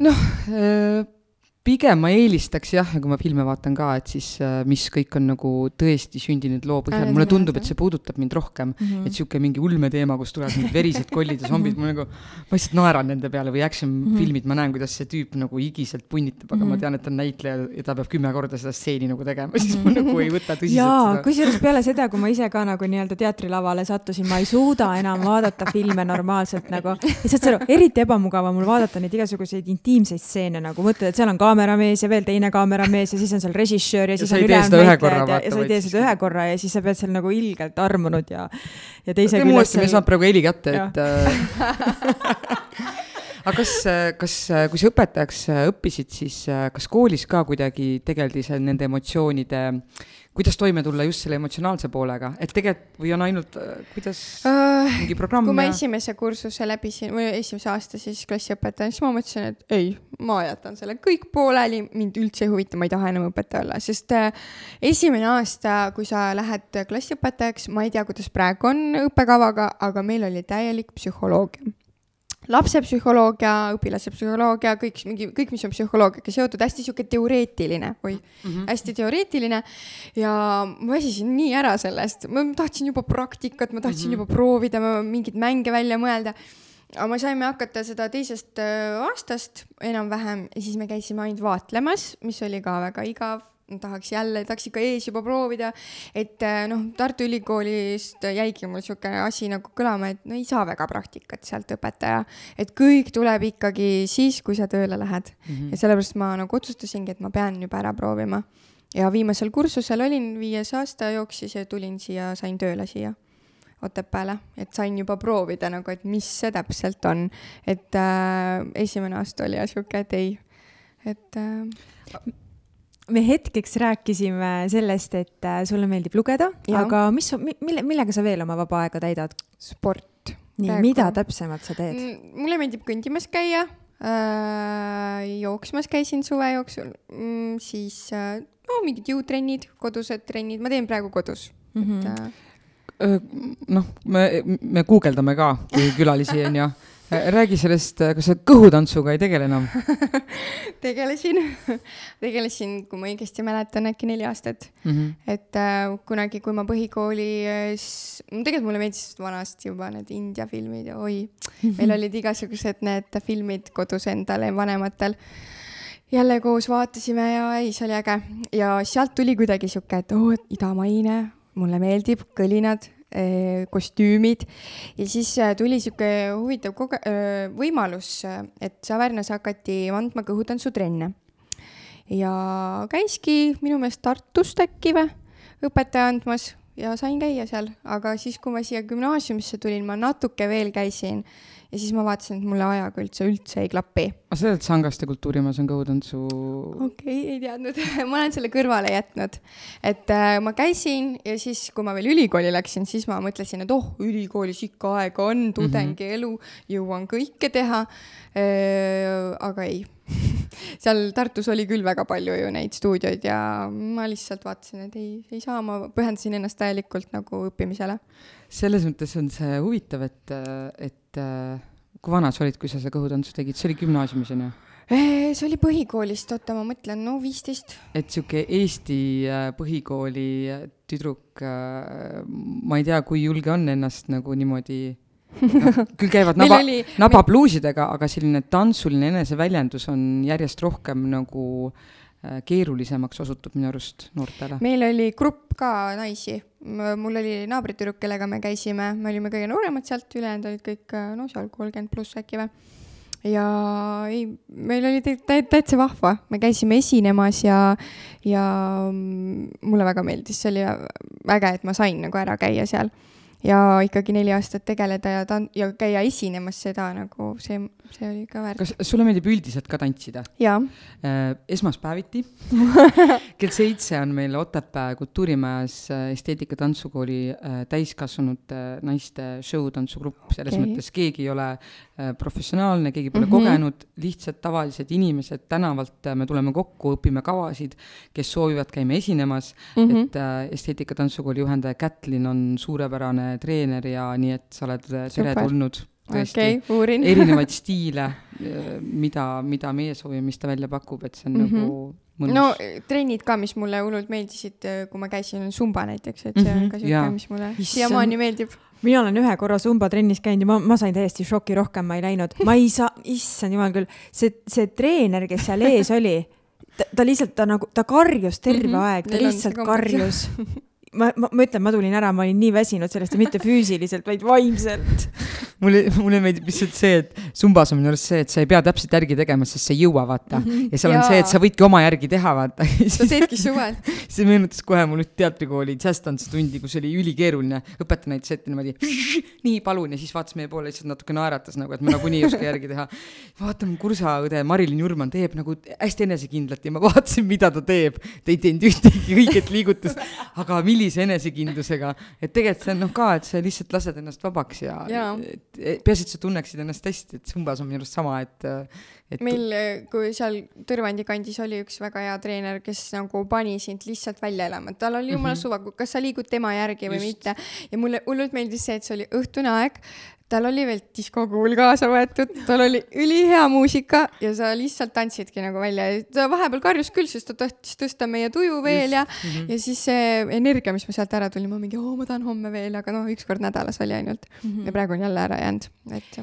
Äh, pigem ma eelistaks jah, ja kui ma filme vaatan ka, et siis äh, mis kõik on nagu tõesti sündinud loo põhjal mulle tundub, et see puudutab mind rohkem. Mhm. et sihuke mingi ulmeteema, kus tulevad mingid verised kollid ja [LAUGHS] zombid, ma nagu, ma lihtsalt naeran nende peale või action filmid, ma näen, kuidas see tüüp nagu higiselt punnitab, aga ma Mhm. tean, et ta on näitleja ja ta peab kümme korda seda stseeni nagu tegema, [LAUGHS] siis ma nagu ei võta tõsiselt jaa, seda. kusjuures peale seda, kui ma ise ka nagu nii-öelda teatrilavale sattusin, ma ei suuda enam vaadata filme normaalselt nagu. ja saad sa aru, eriti ebamugav on mul vaadata neid igasuguseid intiimseid stseene nagu, mõtled, et seal on kaameramees ja veel teine kaameramees ja siis on seal režissöör ja Ja siis sa on ülejäänud näitlejad ja, ja sa ei tee seda ühe korra ja siis sa pead seal nagu ilgelt armunud ja, ja teise teeme küljest uuesti, me saame praegu heli kätte, et äh, [LAUGHS] aga kas, kas, kui sa õpetajaks äh, õppisid, siis äh, kas koolis ka kuidagi tegeldi seal nende emotsioonide, kuidas toime tulla just selle emotsionaalse poolega, et tegelikult või on ainult, kuidas mingi programm kui ma esimese kursuse läbisin või esimese aasta siis klassiõpetaja, siis ma mõtlesin, et ei, ma jätan selle kõik pooleli, mind üldse ei huvita, ma ei taha enam õpetaja olla, sest äh, esimene aasta, kui sa lähed klassiõpetajaks, ma ei tea, kuidas praegu on õppekavaga, aga meil oli täielik psühholoogia. lapsepsühholoogia, õpilase psühholoogia, kõik mingi, kõik, mis on psühholoogiaga seotud, hästi sihuke teoreetiline või mm -hmm. hästi teoreetiline. ja ma väsisin nii ära sellest, ma tahtsin juba praktikat, ma tahtsin mm -hmm. juba proovida ma mingeid mänge välja mõelda. aga me saime hakata seda teisest äh, aastast enam-vähem ja siis me käisime ainult vaatlemas, mis oli ka väga igav tahaks jälle, tahaks ikka ees juba proovida, et äh, noh, Tartu Ülikoolist jäigi mul niisugune asi nagu kõlama, et no ei saa väga praktikat sealt õpetaja, et kõik tuleb ikkagi siis, kui sa tööle lähed mm. -hmm. ja sellepärast ma nagu otsustasingi, et ma pean juba ära proovima. ja viimasel kursusel olin, viies aasta jooksis ja tulin siia, sain tööle siia Otepääle, et sain juba proovida nagu, et mis see täpselt on, et äh, esimene aasta oli sihuke, et ei, et äh, me hetkeks rääkisime sellest, et äh, sulle meeldib lugeda, aga mis, mille, millega sa veel oma vaba aega täidad? sport. nii, mida täpsemalt sa teed? Mm, mulle meeldib kõndimas käia äh,, jooksmas käisin suve jooksul mm,, siis äh, no mingid jõutrennid, kodused trennid, ma teen praegu kodus mm. -hmm. Et, äh, noh, me, me guugeldame ka kui külalisi, onju. [LAUGHS] räägi sellest, kas sa kõhutantsuga ei tegele enam? [LAUGHS] tegelesin, [LAUGHS] tegelesin, kui ma õigesti mäletan, äkki neli aastat. Mhm. et äh, kunagi, kui ma põhikoolis, tegelikult mulle meeldisid vanasti juba need India filmid ja oi, meil [LAUGHS] olid igasugused need filmid kodus endale vanematel. jälle koos vaatasime ja ei, see oli äge ja sealt tuli kuidagi sihuke, et oo, idamaine, mulle meeldib, kõlinad, kostüümid. Ja siis äh, tuli sihuke huvitav koge-, võimalus, et Savärnas hakati andma kõhutantsutrenne ja käiski minu meelest Tartust äkki või õpetaja andmas ja sain käia seal, aga siis, kui ma siia gümnaasiumisse tulin, ma natuke veel käisin ja siis ma vaatasin, et mulle ajaga üldse, üldse ei klapi. aga sa tead, Sangaste kultuurimajas on kõhutantsu okei okay,, ei teadnud, [LAUGHS] ma olen selle kõrvale jätnud. et äh, ma käisin ja siis, kui ma veel ülikooli läksin, siis ma mõtlesin, et oh, ülikoolis ikka aega on, tudengielu, jõuan kõike teha äh,. aga ei, [LAUGHS] seal Tartus oli küll väga palju ju neid stuudioid ja ma lihtsalt vaatasin, et ei, ei saa, ma pühendasin ennast täielikult nagu õppimisele. Selles mõttes on see huvitav, et, et kui vana sa olid, kui sa seda kõhutantsu tegid, see oli gümnaasiumis onju? See oli põhikoolist, oota, ma mõtlen, no viisteist. et sihuke Eesti äh, põhikooli äh, tüdruk, ma ei tea, kui julge on ennast nagu niimoodi no, [LAUGHS] küll käivad naba oli-, nabapluusidega, aga selline tantsuline eneseväljendus on järjest rohkem nagu äh, keerulisemaks osutub minu arust noortele. meil oli grupp ka naisi, mul oli naabritüdruk, kellega me käisime, me olime kõige nooremad sealt, ülejäänud olid kõik no seal kolmkümmend pluss äkki või. ja ei, meil oli tä- tä- täitsa vahva, me käisime esinemas ja, ja mm, mulle väga meeldis, see oli äge, et ma sain nagu ära käia seal ja ikkagi neli aastat tegeleda ja tan- ja käia esinemas seda nagu see, see oli ka väärt. kas sulle meeldib üldiselt ka tantsida? jaa, Äh, esmaspäeviti [LAUGHS] kell seitse on meil Otepää kultuurimajas äh, esteetika tantsukooli äh, täiskasvanute naiste show tantsugrupp, selles okay. mõttes keegi ei ole professionaalne, keegi pole mm. -hmm. kogenud, lihtsalt tavalised inimesed tänavalt me tuleme kokku, õpime kavasid, kes soovivad, käime esinemas mm. -hmm. et esteetika tantsukooli juhendaja Kätlin on suurepärane treener ja nii et sa oled äh, teretulnud tõesti okei okay,, uurin. erinevaid [LAUGHS] stiile, mida, mida meie soovime, mis ta välja pakub, et see on mm. -hmm. nagu mõnus no no,. trennid ka, mis mulle hullult meeldisid, kui ma käisin Zumba näiteks, et see on Mhm, ka siuke, mis mulle siiamaani meeldib. mina olen ühe korra Zumba trennis käinud ja ma, ma sain täiesti šoki, rohkem ma ei läinud. ma ei saa, issand jumal küll, see, see treener, kes seal ees oli, ta, lihtsalt, ta nagu, ta karjus terve mm. -hmm. aeg, ta Neil on lihtsalt karjus. [LAUGHS] ma, ma, ma ütlen, ma tulin ära, ma olin nii väsinud sellest ja mitte füüsiliselt, vaid vaimselt. mulle, mulle meeldib lihtsalt see, et Zumbas on minu arust see, et sa ei pea täpselt järgi tegema, sest sa ei jõua, vaata. ja seal on Jaa. see, et sa võidki oma järgi teha, vaata. sa teedki suvel. [LAUGHS] see meenutas kohe mul nüüd teatrikooli džässtantsutundi, kus oli ülikeeruline, õpetaja näitas ette niimoodi, nii palun ja siis vaatas meie poole, lihtsalt natuke naeratas nagu, et me nagunii ei oska järgi teha. vaatan, kursaõde Marilyn Jurman teeb nagu hästi enesekindlalt ja ma vaatasin, mida ta teeb. ta ei teinud ühtegi õiget liigutust, aga millise enesekindlusega, et tegelikult see on noh ka, et sa lihtsalt lased ennast vabaks ja, et- et peaasi, et sa tunneksid ennast hästi, et Zumbas on minu arust sama, et et meil, kui seal Tõrvandi kandis oli üks väga hea treener, kes nagu pani sind lihtsalt välja elama, tal oli jumala Mhm. suva, kas sa liigud tema järgi või Just. mitte. ja mulle hullult meeldis see, et see oli õhtune aeg, tal oli veel diskokuul kaasa võetud, tal oli ülihea muusika ja sa lihtsalt tantsidki nagu välja. ta vahepeal karjus küll, sest ta tahtis tõsta meie tuju veel ja, Mhm. ja siis see energia, mis ma sealt ära tulin, ma mingi, oo, ma tahan homme veel, aga noh, üks kord nädalas oli ainult Mhm. ja praegu on jälle ära jäänud, et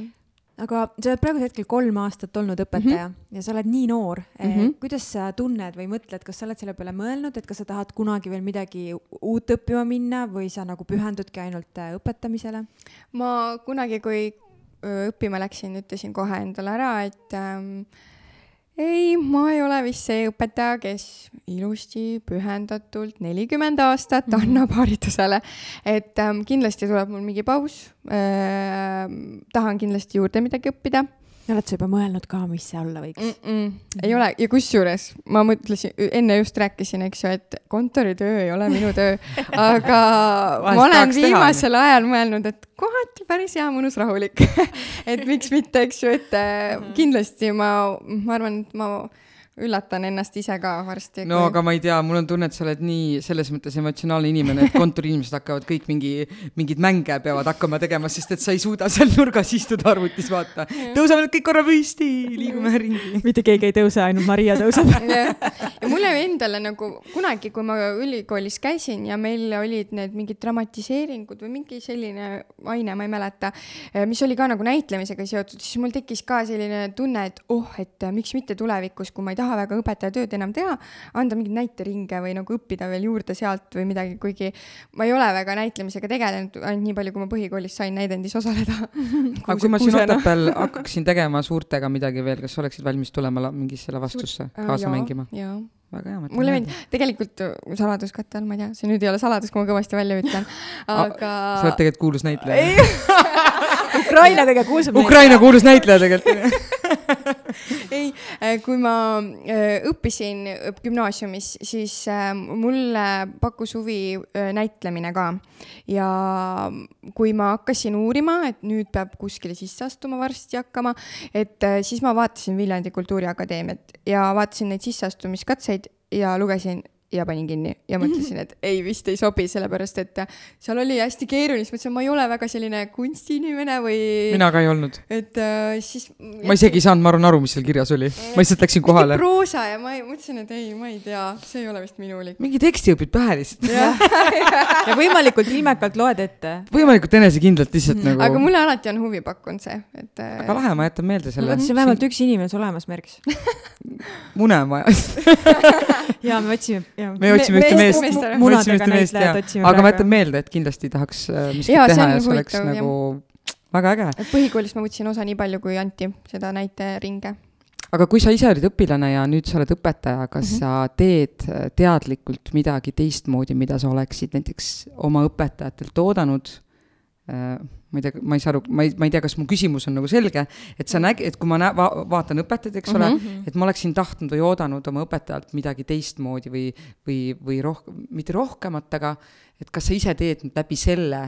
aga sa oled praegusel hetkel kolm aastat olnud õpetaja mm -hmm. ja sa oled nii noor mm. -hmm. kuidas sa tunned või mõtled, kas sa oled selle peale mõelnud, et kas sa tahad kunagi veel midagi uut õppima minna või sa nagu pühendudki ainult äh, õpetamisele? ma kunagi, kui õppima läksin, ütlesin kohe endale ära, et ähm, ei, ma ei ole vist see õpetaja, kes ilusti pühendatult nelikümmend aastat Mhm. annab haridusele. et ähm, kindlasti tuleb mul mingi paus ähm,. tahan kindlasti juurde midagi õppida oled sa juba mõelnud ka, mis see olla võiks? Mm? -mm, ei ole. Ja kusjuures ma mõtlesin, enne just rääkisin, eks ju, et kontoritöö ei ole minu töö, [LAUGHS] aga ma olen tahaks teha, viimasel ajal mõelnud, et kohati päris hea, mõnus, rahulik. [LAUGHS] Et miks mitte, eks ju, et äh, kindlasti ma, ma arvan, et ma üllatan ennast ise ka varsti. no aga ma ei tea, mul on tunne, et sa oled nii selles mõttes emotsionaalne inimene, et kontoriinimesed hakkavad kõik mingi, mingeid mänge peavad hakkama tegema, sest et sa ei suuda seal nurgas istuda arvutis, vaata. tõuseme nüüd kõik korra püsti, liigume ringi. mitte keegi ei tõuse, ainult Maria tõuseb [LAUGHS] ja ja mulle endale nagu kunagi, kui ma ülikoolis käisin ja meil olid need mingid dramatiseeringud või mingi selline aine, ma ei mäleta, mis oli ka nagu näitlemisega seotud, siis mul tekkis ka selline tunne, et oh, et miks mitte tulevikus, kui ma ei taha väga õpetajatööd enam teha, anda mingeid näiteringe või nagu õppida veel juurde sealt või midagi, kuigi ma ei ole väga näitlemisega tegelenud, ainult nii palju, kui ma põhikoolis sain näidendis osaleda. [LAUGHS] aga kui ma siin Otepääl hakkaksin tegema suurtega midagi veel, kas oleksid valmis tulema mingisse lavastusse kaasa mängima? jaa väga hea. mulle meeldib, tegelikult saladuskatte all, ma ei tea, see nüüd ei ole saladus, kui ma kõvasti välja ütlen, [LAUGHS] aga sa oled tegelikult kuulus näitleja. [LAUGHS] Ukraina kõige kuulsam Ukraina kuulus näitleja tegelikult [LAUGHS] ei, kui ma äh, õppisin gümnaasiumis, siis äh, mulle pakkus huvi äh, näitlemine ka. ja kui ma hakkasin uurima, et nüüd peab kuskile sisse astuma varsti hakkama, et siis ma vaatasin Viljandi Kultuuriakadeemiat ja vaatasin neid sisseastumiskatseid ja lugesin ja panin kinni ja [LAUGHS] mõtlesin, et ei, vist ei sobi, sellepärast et seal oli hästi keeruline, siis mõtlesin, ma ei ole väga selline kunstiinimene või. mina ka ei olnud. et äh, siis. ma isegi ei saanud, ma arvan, aru, mis seal kirjas oli. ma lihtsalt läksin kohale. proosa ja ma ei, mõtlesin, et ei, ma ei tea, see ei ole vist minulik. mingi teksti õpid pähe lihtsalt. [LAUGHS] ja võimalikult ilmekalt loed ette. võimalikult enesekindlalt lihtsalt mm. nagu. aga mulle alati on huvi pakkunud see, et. väga lahe, ma jätan meelde selle. siis on vähemalt üks inimene sul olemas, Merks [LAUGHS] mune on vaja ja me otsime me otsime ühte meest, me otsime ühte meest ja, aga ma jätan meelde, et kindlasti tahaks äh, miskit teha ja see oleks nagu väga äge. põhikoolist ma võtsin osa nii palju, kui anti seda näiteringe. aga kui sa ise olid õpilane ja nüüd sa oled õpetaja, kas mm -hmm. sa teed äh, teadlikult midagi teistmoodi, mida sa oleksid näiteks oma õpetajatelt oodanud? Ma ei tea, ma ei saa aru, ma ei, ma ei tea, kas mu küsimus on nagu selge, et sa nägi, et kui ma nä-, va-, vaatan õpetajaid, eks ole mm, -hmm. et ma oleksin tahtnud või oodanud oma õpetajalt midagi teistmoodi või, või, või rohkem, mitte rohkemat, aga et kas sa ise teed nüüd läbi selle,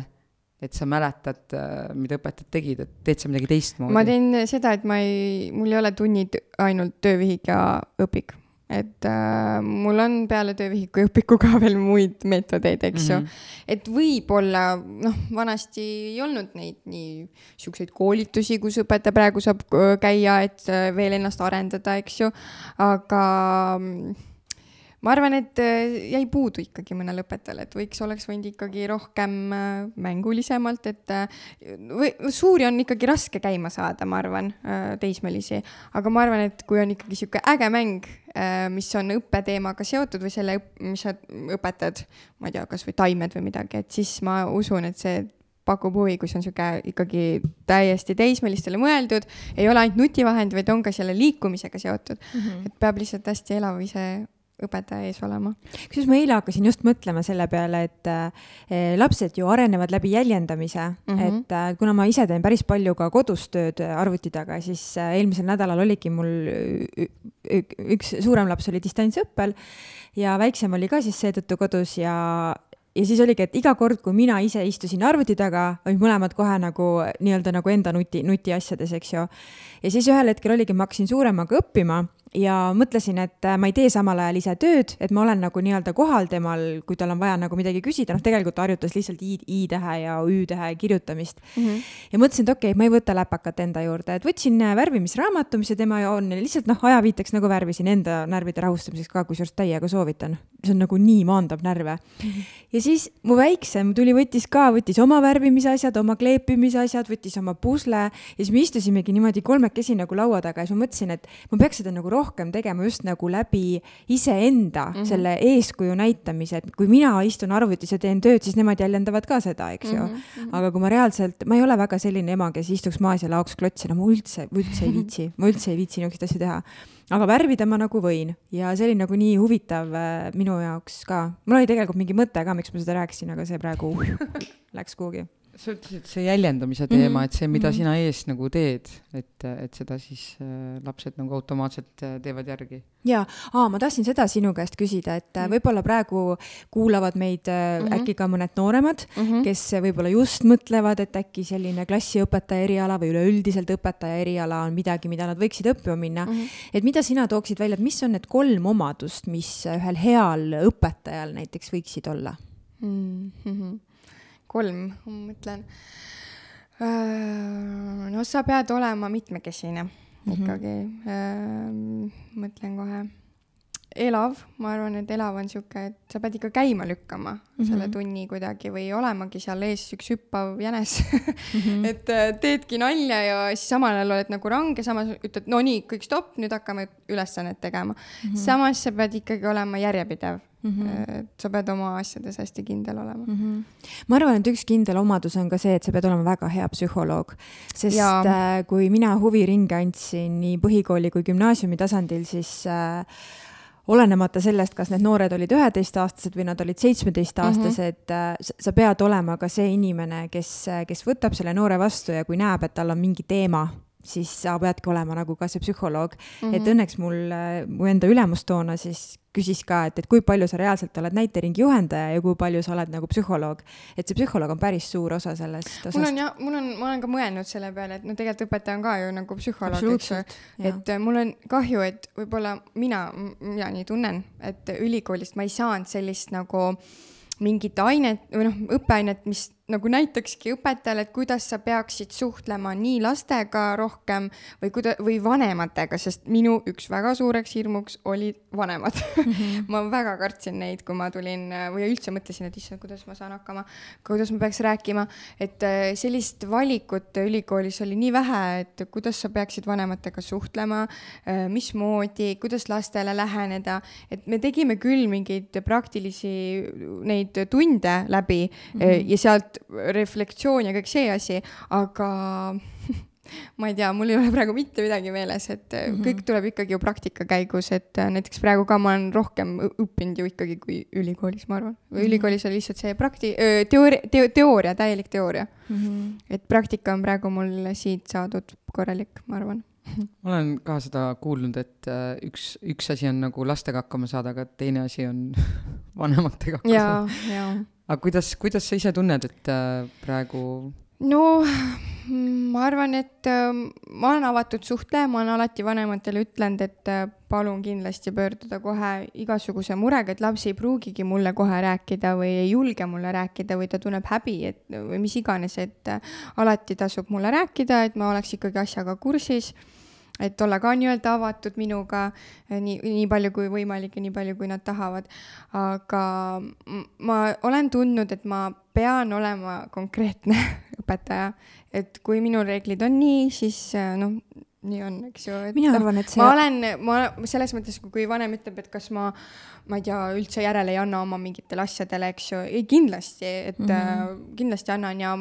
et sa mäletad, mida õpetajad tegid, et teed sa midagi teistmoodi? ma teen seda, et ma ei, mul ei ole tunnid ainult töövihik ja õpik et äh, mul on peale töövihiku õpiku ka veel muid meetodeid, eks ju. Mm -hmm.. et võib-olla noh, vanasti ei olnud neid nii siukseid koolitusi, kus õpetaja praegu saab käia, et veel ennast arendada, eks ju, aga ma arvan, et jäi puudu ikkagi mõnele õpetajale, et võiks, oleks võinud ikkagi rohkem mängulisemalt, et või suuri on ikkagi raske käima saada, ma arvan, teismelisi. aga ma arvan, et kui on ikkagi sihuke äge mäng, mis on õppeteemaga seotud või selle, mis sa õpetad, ma ei tea, kasvõi taimed või midagi, et siis ma usun, et see pakub huvi, kui see on sihuke ikkagi täiesti teismelistele mõeldud, ei ole ainult nutivahend, vaid on ka selle liikumisega seotud mm. -hmm. et peab lihtsalt hästi elav ise õpetaja ees olema. kusjuures ma eile hakkasin just mõtlema selle peale, et äh, lapsed ju arenevad läbi jäljendamise mm, -hmm. et äh, kuna ma ise teen päris palju ka kodus tööd arvuti taga, siis äh, eelmisel nädalal oligi mul üks suurem laps oli distantsõppel ja väiksem oli ka siis seetõttu kodus ja ja siis oligi, et iga kord, kui mina ise istusin arvuti taga, olid mõlemad kohe nagu nii-öelda nagu enda nuti, nutiasjades, eks ju. ja siis ühel hetkel oligi, ma hakkasin suuremaga õppima ja mõtlesin, et äh, ma ei tee samal ajal ise tööd, et ma olen nagu nii-öelda kohal temal, kui tal on vaja nagu midagi küsida, noh, tegelikult ta harjutas lihtsalt i, i-tähe ja ü-tähe kirjutamist mm. -hmm. ja mõtlesin, et okei okay,, ma ei võta läpakat enda juurde, et võtsin äh, värvimisraamatu, mis see tema on, lihtsalt noh, ajaviiteks nagu värvisin enda närvide rahustamiseks ka, kusjuures täiega soovitan. see on nagu nii maandab närve mm. -hmm. ja siis mu väiksem tuli, võttis ka, võttis oma värvimise asjad, oma kleepimise asjad, võttis oma pusle ja siis me istusimegi niimoodi kolmekesi nagu laua taga ja siis ma mõtlesin, et ma peaks seda nagu rohkem tegema just nagu läbi iseenda mm -hmm. selle eeskuju näitamise, et kui mina istun arvutis ja teen tööd, siis nemad jäljendavad ka seda, eks ju mm. -hmm. aga kui ma reaalselt, ma ei ole väga selline ema, kes istuks maas ja laoks klotsi, no ma üldse, üldse ei [LAUGHS] viitsi, ma üldse ei viitsi niisuguseid asju teha. aga värvida ma nagu võin ja see oli nagu nii huvitav äh, minu jaoks ka. mul oli tegelikult mingi mõte ka, miks ma seda rääkisin, aga see praegu [LAUGHS] läks kuhugi sa ütlesid, see jäljendamise teema mm, -hmm. et see, mida mm -hmm. sina ees nagu teed, et, et seda siis äh, lapsed nagu automaatselt äh, teevad järgi. jaa, aa, ma tahtsin seda sinu käest küsida, et mm -hmm. võib-olla praegu kuulavad meid äh, mm -hmm. äkki ka mõned nooremad mm, -hmm. kes võib-olla just mõtlevad, et äkki selline klassiõpetaja eriala või üleüldiselt õpetaja eriala on midagi, mida nad võiksid õppima minna mm. -hmm. et mida sina tooksid välja, et mis on need kolm omadust, mis ühel heal õpetajal näiteks võiksid olla mm? -hmm kolm, ma mõtlen. Äh, no sa pead olema mitmekesine mm -hmm. ikkagi. Äh, mõtlen kohe elav, ma arvan, et elav on sihuke, et sa pead ikka käima lükkama mm -hmm. selle tunni kuidagi või olemagi seal ees üks hüppav jänes mm. -hmm. [LAUGHS] et äh, teedki nalja ja siis samal ajal oled nagu range, samas ütled, no nii, kõik stopp, nüüd hakkame ülesannet tegema mm. -hmm. samas sa pead ikkagi olema järjepidev Mm -hmm. et sa pead oma asjades hästi kindel olema mm. -hmm. ma arvan, et üks kindel omadus on ka see, et sa pead olema väga hea psühholoog, sest ja. äh, kui mina huviringe andsin nii põhikooli kui gümnaasiumi tasandil, siis äh, olenemata sellest, kas need noored olid üheteistaastased või nad olid seitsmeteistaastased mm, -hmm. sa pead olema ka see inimene, kes, kes võtab selle noore vastu ja kui näeb, et tal on mingi teema siis sa peadki olema nagu ka see psühholoog mm. -hmm. et õnneks mul, mu enda ülemus toona siis küsis ka, et, et kui palju sa reaalselt oled näiteringi juhendaja ja kui palju sa oled nagu psühholoog. et see psühholoog on päris suur osa sellest osast. mul on jah, mul on, ma olen ka mõelnud selle peale, et no tegelikult õpetaja on ka ju nagu psühholoog, eks ju. et mul on kahju, et võib-olla mina, mina nii tunnen, et ülikoolist ma ei saanud sellist nagu mingit ainet või noh, õppeainet, mis nagu näitakski õpetajale, et kuidas sa peaksid suhtlema nii lastega rohkem või kuida- või vanematega, sest minu üks väga suureks hirmuks olid vanemad mm. -hmm. [LAUGHS] ma väga kartsin neid, kui ma tulin või üldse mõtlesin, et issand, kuidas ma saan hakkama, kuidas ma peaks rääkima, et äh, sellist valikut ülikoolis oli nii vähe, et kuidas sa peaksid vanematega suhtlema, äh, mismoodi, kuidas lastele läheneda, et me tegime küll mingeid praktilisi neid tunde läbi mm -hmm. ja sealt reflektsioon ja kõik see asi, aga [LAUGHS] ma ei tea, mul ei ole praegu mitte midagi meeles, et mm -hmm. kõik tuleb ikkagi ju praktika käigus, et äh, näiteks praegu ka ma olen rohkem õppinud ju ikkagi kui ülikoolis, ma arvan. või mm -hmm. ülikoolis oli lihtsalt see prakti-, teooria, teo-, teooria, täielik teooria mm. -hmm. et praktika on praegu mul siit saadud korralik, ma arvan [LAUGHS] ma olen ka seda kuulnud, et äh, üks, üks asi on nagu lastega hakkama saada, aga teine asi on [LAUGHS] vanematega hakkama saada aga kuidas, kuidas sa ise tunned, et äh, praegu? no ma arvan, et äh, ma olen avatud suhtleja, ma olen alati vanematele ütlenud, et äh, palun kindlasti pöörduda kohe igasuguse murega, et laps ei pruugigi mulle kohe rääkida või ei julge mulle rääkida või ta tunneb häbi, et või mis iganes, et alati tasub mulle rääkida, et ma oleks ikkagi asjaga kursis et olla ka nii-öelda avatud minuga eh, nii, nii palju kui võimalik ja nii palju, kui nad tahavad. aga ma olen tundnud, et ma pean olema konkreetne [LAUGHS] õpetaja, et kui minu reeglid on nii, siis eh, noh, nii on, eks ju. mina arvan, et see. ma olen, ma selles mõttes, kui vanem ütleb, et kas ma ma ei tea, üldse järele ei anna oma mingitele asjadele, eks ju, ei kindlasti, et mm -hmm. kindlasti annan ja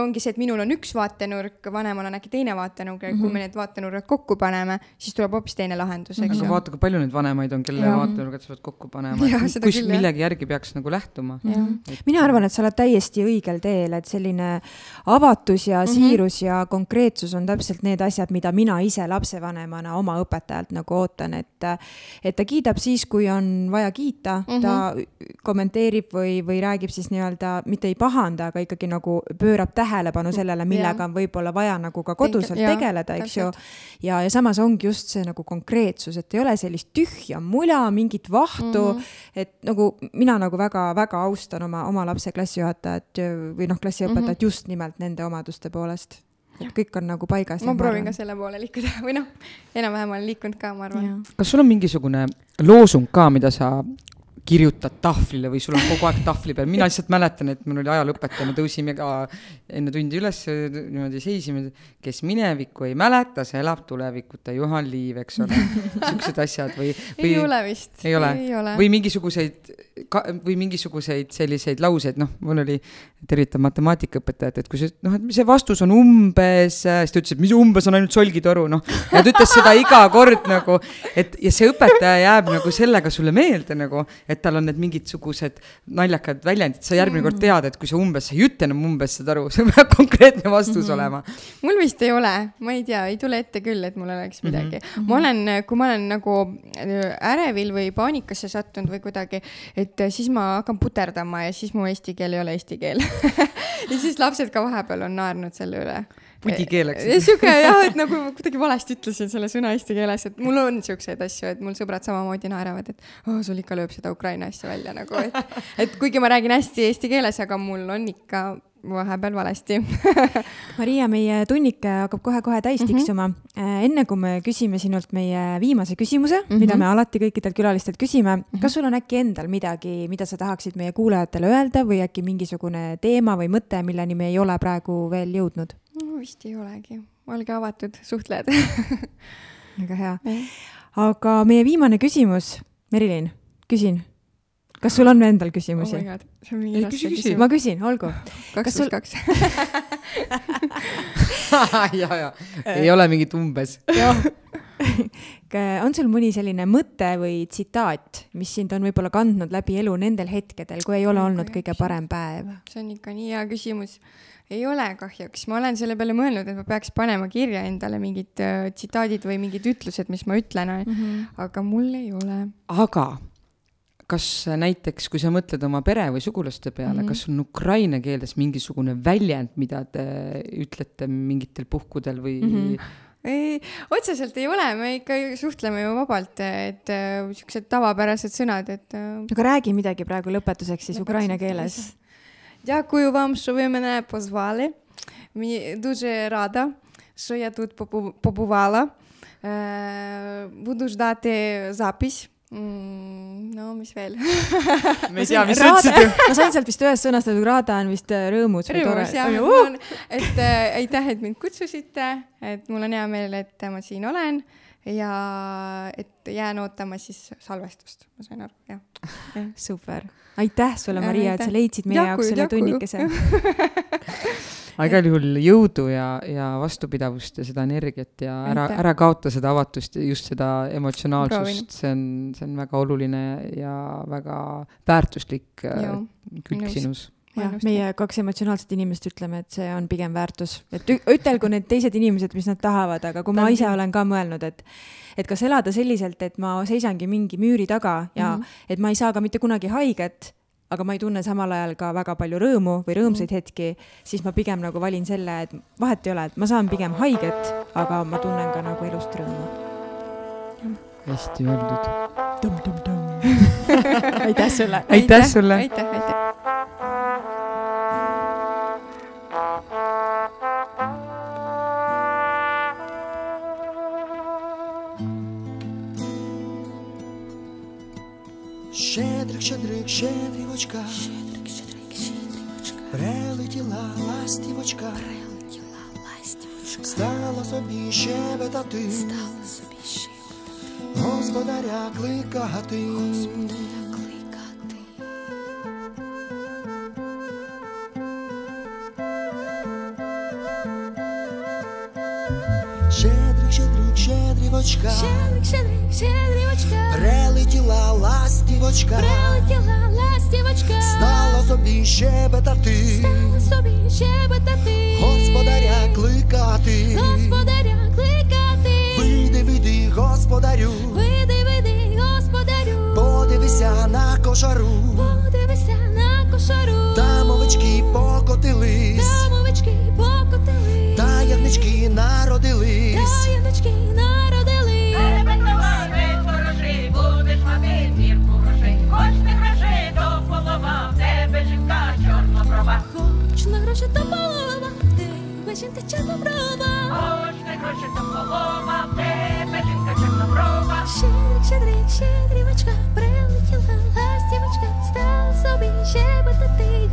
ongi see, et minul on üks vaatenurk, vanemal on äkki teine vaatenurk ja mm -hmm. kui mhm. me need vaatenurgad kokku paneme, siis tuleb hoopis teine lahendus, eks ju. aga vaata, kui palju neid vanemaid on, kelle vaatenurgad sa pead kokku panema, et kus küll, millegi järgi peaks nagu lähtuma. Et... mina arvan, et sa oled täiesti õigel teel, et selline avatus ja mm -hmm. siirus ja konkreetsus on täpselt need asjad, mida mina ise lapsevanemana oma õpetajalt nagu ootan, et et ta kiidab siis, kui on vaja kiita mm, -hmm. ta mhm. kommenteerib või, või räägib siis nii-öelda, mitte ei pahanda, aga ikkagi nagu pöörab tähelepanu sellele, millega on võib-olla vaja nagu ka koduselt ja, tegeleda, eks ju. ja, ja samas ongi just see nagu konkreetsus, et ei ole sellist tühja mula, mingit vahtu mm, -hmm. et nagu mina nagu väga-väga austan oma, oma lapse klassijuhatajat või noh, klassiõpetajat mm -hmm. just nimelt nende omaduste poolest kõik on nagu paigas. ma proovin ka selle poole liikuda [LAUGHS] või noh, enam-vähem olen liikunud ka, ma arvan. kas sul on mingisugune loosung ka, mida sa kirjutad tahvlile või sul on kogu aeg tahvli peal, mina lihtsalt mäletan, et mul oli ajalooõpetaja, me tõusime ka enne tundi üles, niimoodi seisime, kes minevikku ei mäleta, see elab tulevikuta, Juhan Liiv, eks ole, [LAUGHS] siuksed asjad või, või. ei ole vist. ei ole, või mingisuguseid, või mingisuguseid selliseid lauseid, noh, mul oli, tervitan matemaatikaõpetajat, et kui see, noh, et see vastus on umbes, siis ta ütles, et mis umbes on ainult solgitoru, noh, ja ta ütles seda iga kord nagu, et ja see õpetaja jääb nagu sellega sulle meelde nagu, et tal on need mingisugused naljakad väljendid, sa järgmine mm. kord tead, et kui sa umbes, sa ei ütle enam umbes seda aru, see peab konkreetne vastus mm -hmm. olema. mul vist ei ole, ma ei tea, ei tule ette küll, et mul oleks mhm. midagi mm. -hmm. ma olen, kui ma olen nagu äh, ärevil või paanikasse sattunud või kuidagi, et siis ma hakkan puterdama ja siis mu eesti keel ei ole eesti keel [LAUGHS] ja siis lapsed ka vahepeal on naernud selle üle pudikeeleks. sihuke jah, et nagu ma kuidagi valesti ütlesin selle sõna eesti keeles, et mul on siukseid asju, et mul sõbrad samamoodi naeravad, et oh, sul ikka lööb seda Ukraina asja välja nagu, et, et kuigi ma räägin hästi eesti keeles, aga mul on ikka vahepeal valesti [LAUGHS] Maria, meie tunnik hakkab kohe-kohe täis mhm. tiksuma mm. -hmm. enne kui me küsime sinult meie viimase küsimuse mm, -hmm. mida me alati kõikidelt külalistelt küsime mm, -hmm. kas sul on äkki endal midagi, mida sa tahaksid meie kuulajatele öelda või äkki mingisugune teema või mõte, milleni me ei ole praegu veel jõudnud? Vist ei olegi, olge avatud, suhtlejad [LAUGHS] väga hea. aga meie viimane küsimus, Merilin, küsin kas sul on endal küsimusi oh? see on mingi raske küsimus. ma küsin, olgu. kaks pluss kaks. [LAUGHS] ja, ja ei ole mingit umbes. [LAUGHS] on sul mõni selline mõte või tsitaat, mis sind on võib-olla kandnud läbi elu nendel hetkedel, kui ei ole olnud kõige parem päev? see on ikka nii hea küsimus. Ei ole kahjuks, ma olen selle peale mõelnud, et ma peaks panema kirja endale mingid äh, tsitaadid või mingid ütlused, mis ma ütlen mm, -hmm. aga mul ei ole. aga kas näiteks, kui sa mõtled oma pere või sugulaste peale mm, -hmm. kas on ukraina keeles mingisugune väljend, mida te ütlete mingitel puhkudel või mm? -hmm ei, otseselt ei ole, me ikka suhtleme ju vabalt, et äh, siuksed tavapärased sõnad, et äh,. aga räägi midagi praegu lõpetuseks siis lõpetuseks ukraina keeles. Дякую вам, що ви мене позвали. Мені дуже рада, що я тут побувала. Буду ждати запись mm,. no mis veel me ei tea, mis sa ütlesid ju. ma sain sealt vist ühest sõnast, et Rada on vist äh, rõõmus või tore. Uh! et äh, aitäh, et mind kutsusite, et mul on hea meel, et ma siin olen ja et jään ootama siis salvestust, ma sain aru, jah ja.. super, aitäh sulle, Maria, et sa leidsid meie jaoks selle tunnikese. [LAUGHS] Aga igal juhul jõudu ja, ja vastupidavust ja seda energiat ja ära, ära kaota seda avatust ja just seda emotsionaalsust, see on, see on väga oluline ja väga väärtuslik äh, Joo, külg sinus jah, meie kaks emotsionaalset inimest ütleme, et see on pigem väärtus, et ütelgu need teised inimesed, mis nad tahavad, aga kui ma ise olen ka mõelnud, et et kas elada selliselt, et ma seisangi mingi müüri taga ja mm -hmm. et ma ei saa ka mitte kunagi haiget aga ma ei tunne samal ajal ka väga palju rõõmu või rõõmsaid hetki, siis ma pigem nagu valin selle, et vahet ei ole, et ma saan pigem haiget, aga ma tunnen ka nagu elust rõõmu. hästi öeldud. aitäh [LAUGHS] sulle. aitäh sulle. aitäh, aitäh. Щедрик, щедрик, щедрівочка, щедрик, щедрик, щедрівочка, прилетіла ластівочка, прилетіла ластівочка, стала собі щебетати, стала собі щебетати, господаря кликати, господаря щедрівочка, щедрик, щедрик, щедрівочка, прилетіла ластівочка, прилетіла ластівочка, стала собі щебетати, стала собі щебетати, господаря кликати, господаря кликати. господарю, Види, види, господарю, подивися на кошару, подивися на кошару, там овечки покотились, там овечки покотили, та ягнички народились. Точно гроші та полома, в тебе жінка чорноброва. Точно гроші та полома, в тебе жінка чорноброва. Щедрик, щедрик, щедрівочка, прилетіла ластівочка, став собі ще щебетати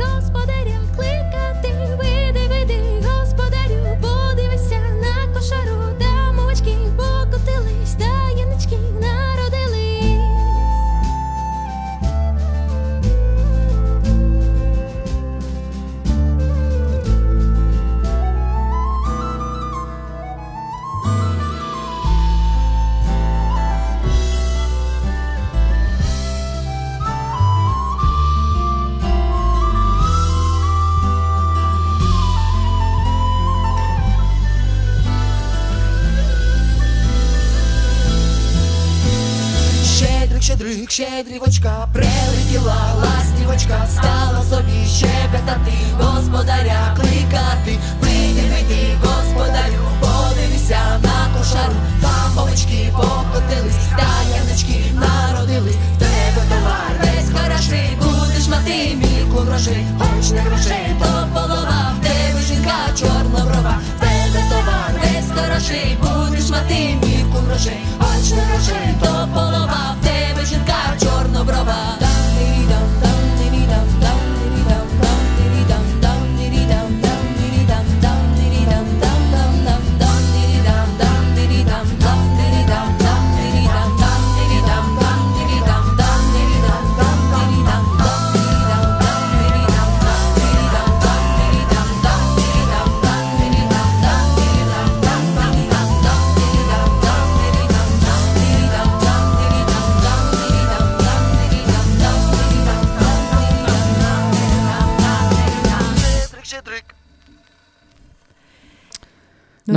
щедрівочка, прилетіла ластівочка, стала собі щебетати, господаря кликати, вийди, вийди, господарю, подивися на кошару, там овечки покотились, та янички народились, в тебе товар весь хороший, будеш мати мірку грошей, хоч не грошей, то полова, в тебе жінка чорноброва, в тебе товар весь хороший, будеш мати мірку грошей, хоч не грошей, то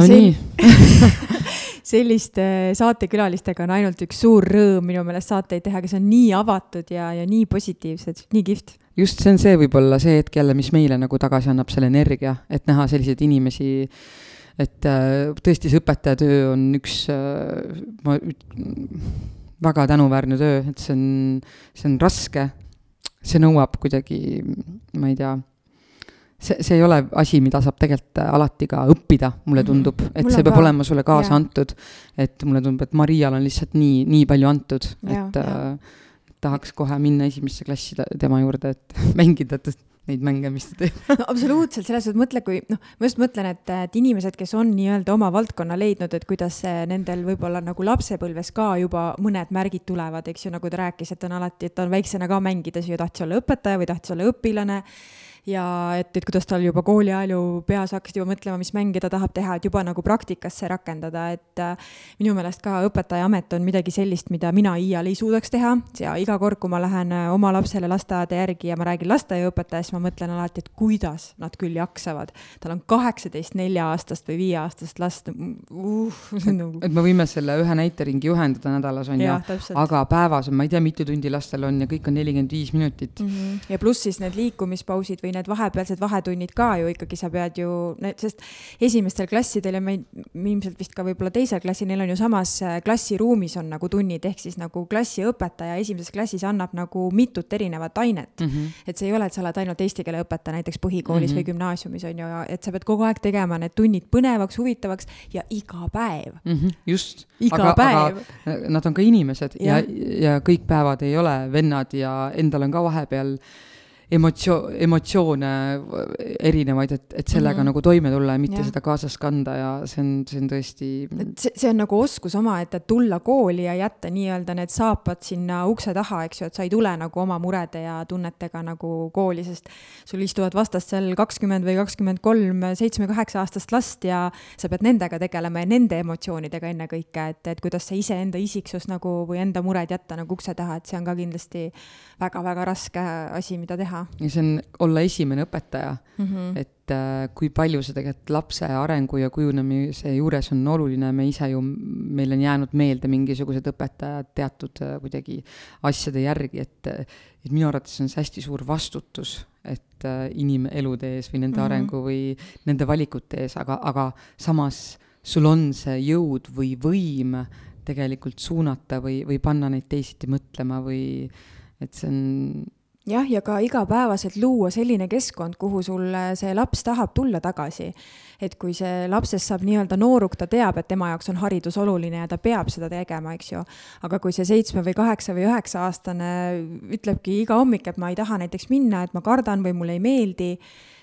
no sel- nii, [LAUGHS] selliste saatekülalistega on ainult üks suur rõõm minu meelest saateid teha, kes on nii avatud ja, ja nii positiivsed, nii kihvt. just see on see võib-olla see hetk jälle, mis meile nagu tagasi annab selle energia, et näha selliseid inimesi, et äh, tõesti see õpetajatöö on üks äh, ma väga tänuväärne töö, et see on, see on raske, see nõuab kuidagi, ma ei tea, see, see ei ole asi, mida saab tegelikult alati ka õppida, mulle tundub, et Mul see peab ka. olema sulle kaasa Jaa. antud. et mulle tundub, et Marial on lihtsalt nii, nii palju antud, et jaa. äh, tahaks kohe minna esimesse klassi tema juurde, et [LAUGHS] mängida neid mänge, mis ta teeb. no absoluutselt, selles suhtes mõtle, kui noh, ma just mõtlen, et, et inimesed, kes on nii-öelda oma valdkonna leidnud, et kuidas see nendel võib-olla nagu lapsepõlves ka juba mõned märgid tulevad, eks ju, nagu ta rääkis, et on alati, et on väiksena ka mängides ju tahtis olla õpetaja või tahtis olla õpilane ja et, et kuidas tal juba kooli ajal ju peas hakkasid juba mõtlema, mis mänge ta tahab teha, et juba nagu praktikasse rakendada, et äh, minu meelest ka õpetajaamet on midagi sellist, mida mina iial ei suudaks teha ja iga kord, kui ma lähen äh, oma lapsele lasteaeda järgi ja ma räägin lasteaiaõpetajast, ma mõtlen alati, et kuidas nad küll jaksavad. tal on kaheksateist nelja-aastast või viieaastast last uh, nagu et me võime selle ühe näiteringi juhendada nädalas, on ju, aga päevas on, ma ei tea, mitu tundi lastel on ja kõik on nelikümmend viis minutit. Mhm. ja pluss siis need liikumispausid või need vahepealsed vahetunnid ka ju ikkagi sa pead ju, sest esimestel klassidel ja ma ei, ilmselt vist ka võib-olla teisel klassil, neil on ju samas äh, klassiruumis on nagu tunnid, ehk siis nagu klassiõpetaja esimeses klassis annab nagu mitut erinevat ainet Mm -hmm. et see ei ole, et sa oled ainult eesti keele õpetaja näiteks põhikoolis mm -hmm. Mhm. või gümnaasiumis on ju, et sa pead kogu aeg tegema need tunnid põnevaks, huvitavaks ja iga päev. Mm -hmm, just. Iga päev. Nad on ka inimesed ja, ja, ja kõik päevad ei ole vennad ja endal on ka vahepeal emotsio-, emotsioone erinevaid, et, et sellega mm. -hmm. nagu toime tulla ja mitte ja. seda kaasas kanda ja see on, see on tõesti see, see on nagu oskus omaette, et tulla kooli ja jätta nii-öelda need saapad sinna ukse taha, eks ju, et sa ei tule nagu oma murede ja tunnetega nagu kooli, sest sul istuvad vastas seal kakskümmend või kakskümmend kolm seitsme-kaheksa aastast last ja sa pead nendega tegelema ja nende emotsioonidega ennekõike, et, et kuidas sa iseenda isiksus nagu või enda mured jätta nagu ukse taha, et see on ka kindlasti väga-väga raske asi, mida teha teha ja see on olla esimene õpetaja mm. -hmm. et äh, kui palju see tegelikult lapse arengu ja kujunemise juures on oluline, me ise ju, meil on jäänud meelde mingisugused õpetajad teatud äh, kuidagi asjade järgi, et et minu arvates on see hästi suur vastutus, et äh, inimelude ees või nende mm -hmm. arengu või nende valikute ees, aga, aga samas sul on see jõud või võim tegelikult suunata või, või panna neid teisiti mõtlema või et see on jah, ja ka igapäevaselt luua selline keskkond, kuhu sul see laps tahab tulla tagasi. et kui see lapsest saab nii-öelda nooruk, ta teab, et tema jaoks on haridus oluline ja ta peab seda tegema, eks ju. aga kui see seitsme või kaheksa või üheksa aastane ütlebki iga hommik, et ma ei taha näiteks minna, et ma kardan või mulle ei meeldi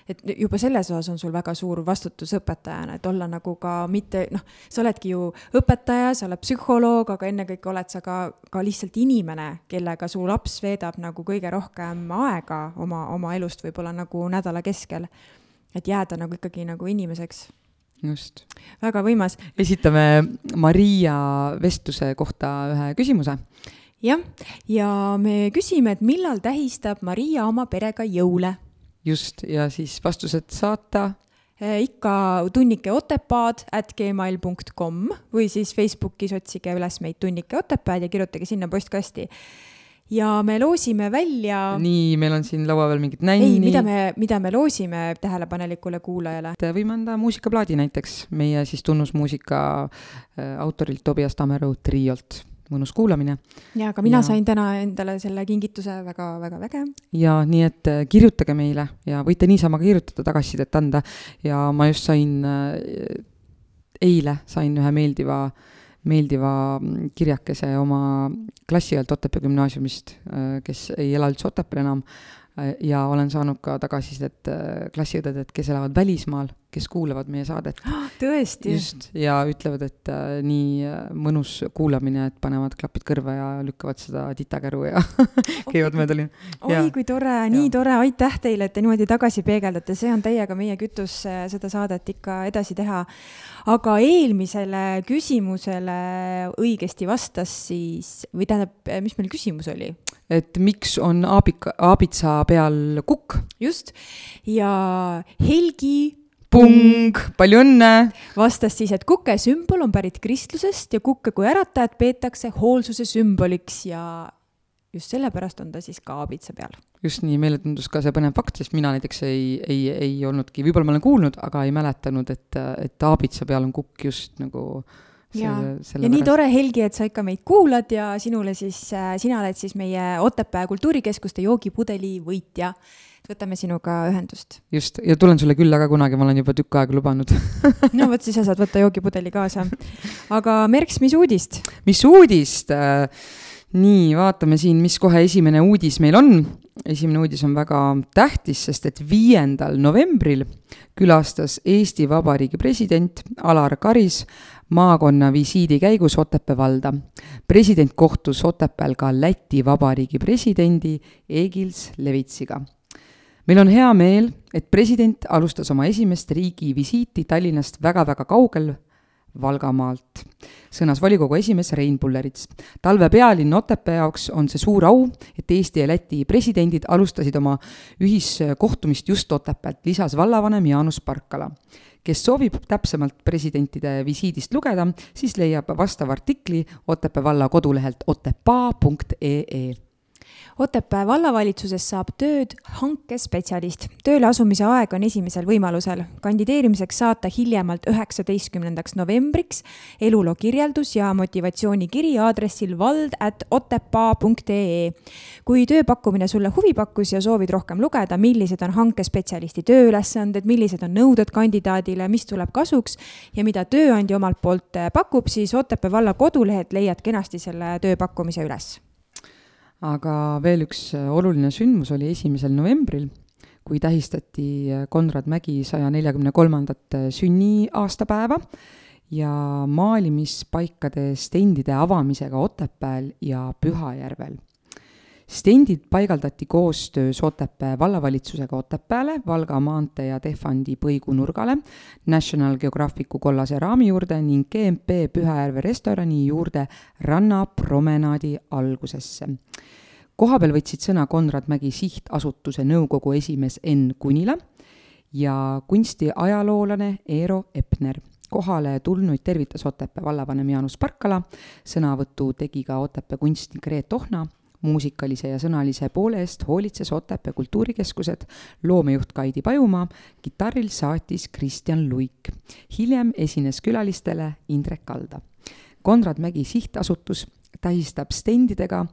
et juba selles osas on sul väga suur vastutus õpetajana, et olla nagu ka mitte noh, sa oledki ju õpetaja, sa oled psühholoog, aga ennekõike oled sa ka, ka lihtsalt inimene, kellega su laps veedab nagu kõige rohkem aega oma, oma elust võib-olla nagu nädala keskel. et jääda nagu ikkagi nagu inimeseks just. väga võimas. esitame Maria vestluse kohta ühe küsimuse. jah, ja me küsime, et millal tähistab Maria oma perega jõule just, ja siis vastused saata Eh, ikka tunnike otepaad at gmail .com või siis Facebookis otsige üles meid Tunnike Otepääd ja kirjutage sinna postkasti. ja me loosime välja. nii, meil on siin laua peal mingid nänni. ei, mida me, mida me loosime tähelepanelikule kuulajale? võime anda muusikaplaadi näiteks meie siis tunnusmuusika äh, autorilt Tobias Tammeru triolt mõnus kuulamine. ja, aga mina ja... sain täna endale selle kingituse väga-väga väge. ja nii, et äh, kirjutage meile ja võite niisama ka kirjutada, tagasisidet anda ja ma just sain äh,, eile sain ühe meeldiva, meeldiva mm, kirjakese oma klassiõelt Otepää gümnaasiumist äh,, kes ei ela üldse Otepääl enam äh, ja olen saanud ka tagasisidet klassiõdedelt, kes elavad välismaal kes kuulavad meie saadet. [GASPS] tõesti? just, ja ütlevad, et äh, nii äh, mõnus kuulamine, et panevad klapid kõrva ja lükkavad seda titakäru ja [LAUGHS] käivad mööda linna. oi kui tore, nii tore, aitäh teile, et te niimoodi tagasi peegeldate, see on täiega meie kütus äh, seda saadet ikka edasi teha. aga eelmisele küsimusele õigesti vastas siis, või tähendab, mis meil küsimus oli? et miks on aabika, aabitsa peal kukk? just, ja Helgi Pung, palju õnne! vastas siis, et kuke sümbol on pärit kristlusest ja kukke kui äratajat peetakse hoolsuse sümboliks ja just sellepärast on ta siis ka aabitsa peal. just nii, meile tundus ka see põnev fakt, sest mina näiteks ei, ei, ei olnudki, võib-olla ma olen kuulnud, aga ei mäletanud, et, et aabitsa peal on kukk just nagu ja, ja nii tore, Helgi, et sa ikka meid kuulad ja sinule siis, sina oled siis meie Otepää kultuurikeskuste joogipudeli võitja võtame sinuga ühendust. just, ja tulen sulle külla ka kunagi, ma olen juba tükk aega lubanud [LAUGHS] no vot, siis sa saad võtta joogipudeli kaasa. aga Merks, mis uudist? mis uudist? Äh, nii, vaatame siin, mis kohe esimene uudis meil on. esimene uudis on väga tähtis, sest et viiendal novembril külastas Eesti Vabariigi president Alar Karis maakonna visiidi käigus Otepää valda. president kohtus Otepääl ka Läti Vabariigi presidendi Egils Levitsiga meil on hea meel, et president alustas oma esimest riigi visiiti Tallinnast väga-väga kaugel, Valgamaalt, sõnas volikogu esimees Rein Pullerits. talve pealinn Otepää jaoks on see suur au, et Eesti ja Läti presidendid alustasid oma ühiskohtumist just Otepäält, lisas vallavanem Jaanus Parkala. kes soovib täpsemalt presidentide visiidist lugeda, siis leiab vastava artikli Otepää valla kodulehelt otepaa.ee Otepää vallavalitsuses saab tööd hankespetsialist. tööle asumise aeg on esimesel võimalusel. kandideerimiseks saata hiljemalt üheksateistkümnendaks novembriks eluloo kirjeldus ja motivatsioonikiri aadressil vald at otepaa.ee. kui tööpakkumine sulle huvi pakkus ja soovid rohkem lugeda, millised on hankespetsialisti tööülesanded, millised on nõuded kandidaadile, mis tuleb kasuks ja mida tööandja omalt poolt pakub, siis Otepää valla kodulehelt leiad kenasti selle tööpakkumise üles aga veel üks äh, oluline sündmus oli esimesel novembril, kui tähistati äh, Konrad Mägi saja neljakümne kolmandat äh, sünniaastapäeva ja maalimispaikade stendide avamisega Otepääl ja Pühajärvel stendid paigaldati koostöös Otepää vallavalitsusega Otepääle, Valga maantee ja Tehvandi Põigu nurgale, National Geographicu kollase raami juurde ning GMP Pühajärve restorani juurde rannapromenaadi algusesse. Kohapeal võtsid sõna Konrad Mägi sihtasutuse nõukogu esimees Enn Kunila ja kunstiajaloolane Eero Epner. Kohale tulnuid tervitas Otepää vallavanem Jaanus Parkala, sõnavõtu tegi ka Otepää kunstnik Reet Ohna, muusikalise ja sõnalise poole eest hoolitses Otepää kultuurikeskused loomejuht Kaidi Pajumaa, kitarril saatis Kristjan Luik. hiljem esines külalistele Indrek Kalda. Konrad Mägi sihtasutus tähistab stendidega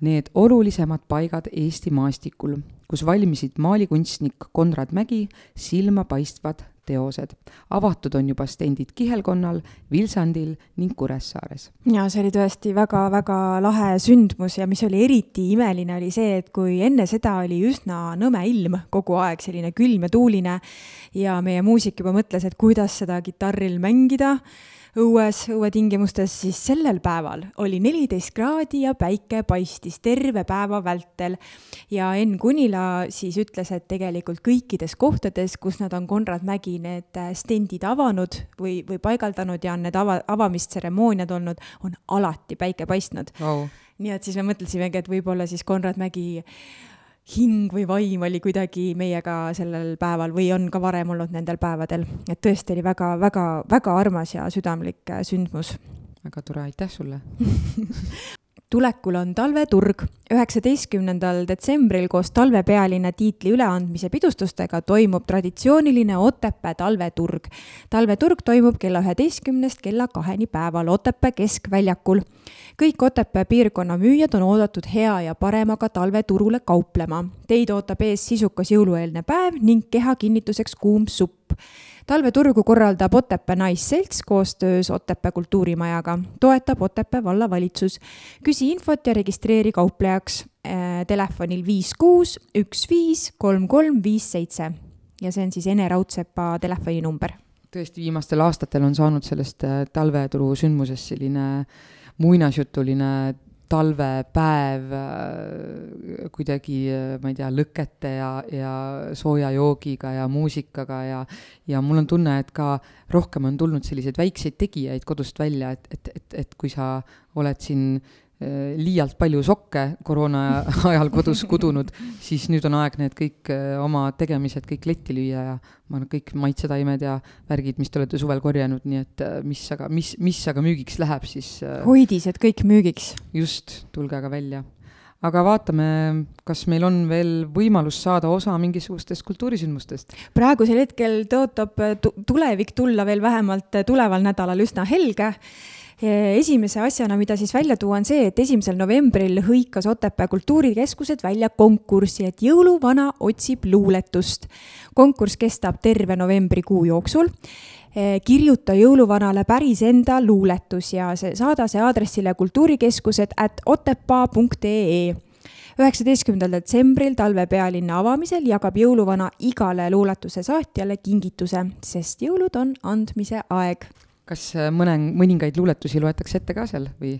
need olulisemad paigad Eesti maastikul, kus valmisid maalikunstnik Konrad Mägi silmapaistvad teosed. avatud on juba stendid Kihelkonnal, Vilsandil ning Kuressaares. ja see oli tõesti väga-väga lahe sündmus ja mis oli eriti imeline, oli see, et kui enne seda oli üsna nõme ilm kogu aeg, selline külm ja tuuline ja meie muusik juba mõtles, et kuidas seda kitarril mängida õues, õuetingimustes, siis sellel päeval oli neliteist kraadi ja päike paistis terve päeva vältel. ja Enn Kunila siis ütles, et tegelikult kõikides kohtades, kus nad on Konrad Mägi need stendid avanud või, või paigaldanud ja on need ava, avamistseremooniad olnud, on alati päike paistnud Vau. nii et siis me mõtlesimegi, et võib-olla siis Konrad Mägi hing või vaim oli kuidagi meiega sellel päeval või on ka varem olnud nendel päevadel, et tõesti oli väga-väga-väga armas ja südamlik äh, sündmus. väga tore, aitäh sulle! [LAUGHS] tulekul on talveturg. üheksateistkümnendal detsembril koos talvepealinna tiitli üleandmise pidustustega toimub traditsiooniline Otepää talveturg. talveturg toimub kella üheteistkümnest kella kaheni päeval Otepää keskväljakul. kõik Otepää piirkonna müüjad on oodatud hea ja paremaga talveturule kauplema. Teid ootab ees sisukas jõulueelne päev ning keha kinnituseks kuum supp talveturgu korraldab Otepää Naisselts koostöös Otepää kultuurimajaga, toetab Otepää vallavalitsus. küsi infot ja registreeri kauplejaks äh, telefonil viis kuus üks viis kolm kolm viis seitse ja see on siis Ene Raudsepa telefoninumber. tõesti, viimastel aastatel on saanud sellest äh, talveturu sündmusest selline muinasjutuline talvepäev äh, kuidagi, äh, ma ei tea, lõkete ja, ja sooja joogiga ja muusikaga ja ja mul on tunne, et ka rohkem on tulnud selliseid väikseid tegijaid kodust välja, et, et, et, et kui sa oled siin liialt palju sokke koroona [LAUGHS] ajal kodus kudunud, siis nüüd on aeg need kõik oma tegemised kõik letti lüüa ja ma arvan, kõik maitsetaimed ja värgid, mis te olete suvel korjanud, nii et mis aga, mis, mis aga müügiks läheb, siis hoidised kõik müügiks. just, tulge aga välja. aga vaatame, kas meil on veel võimalus saada osa mingisugustest kultuurisündmustest. praegusel hetkel tõotab tu tulevik tulla veel vähemalt tuleval nädalal üsna helge esimese asjana, mida siis välja tuua, on see, et esimesel novembril hõikas Otepää kultuurikeskused välja konkursi, et jõuluvana otsib luuletust. konkurss kestab terve novembrikuu jooksul. Kirjuta jõuluvanale päris enda luuletus ja see, saada see aadressile kultuurikeskused at otepaa.ee üheksateistkümnendal detsembril talvepealinna avamisel jagab jõuluvana igale luuletuse saatjale kingituse, sest jõulud on andmise aeg kas mõne, mõningaid luuletusi loetakse ette ka seal või?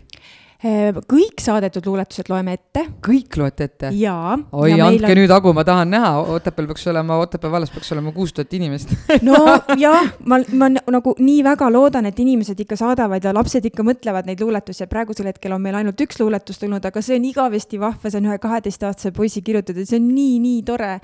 kõik saadetud luuletused loeme ette. kõik loete ette? jaa. oi ja, andke on... nüüd hagu, ma tahan näha, Otepääl peaks olema, Otepää vallas peaks olema kuus tuhat inimest [LAUGHS] no jah, ma, ma nagu nii väga loodan, et inimesed ikka saadavad ja lapsed ikka mõtlevad neid luuletusi, praegusel hetkel on meil ainult üks luuletus tulnud, aga see on igavesti vahva, see on ühe kaheteistaastase poisi kirjutatud, see on nii-nii tore.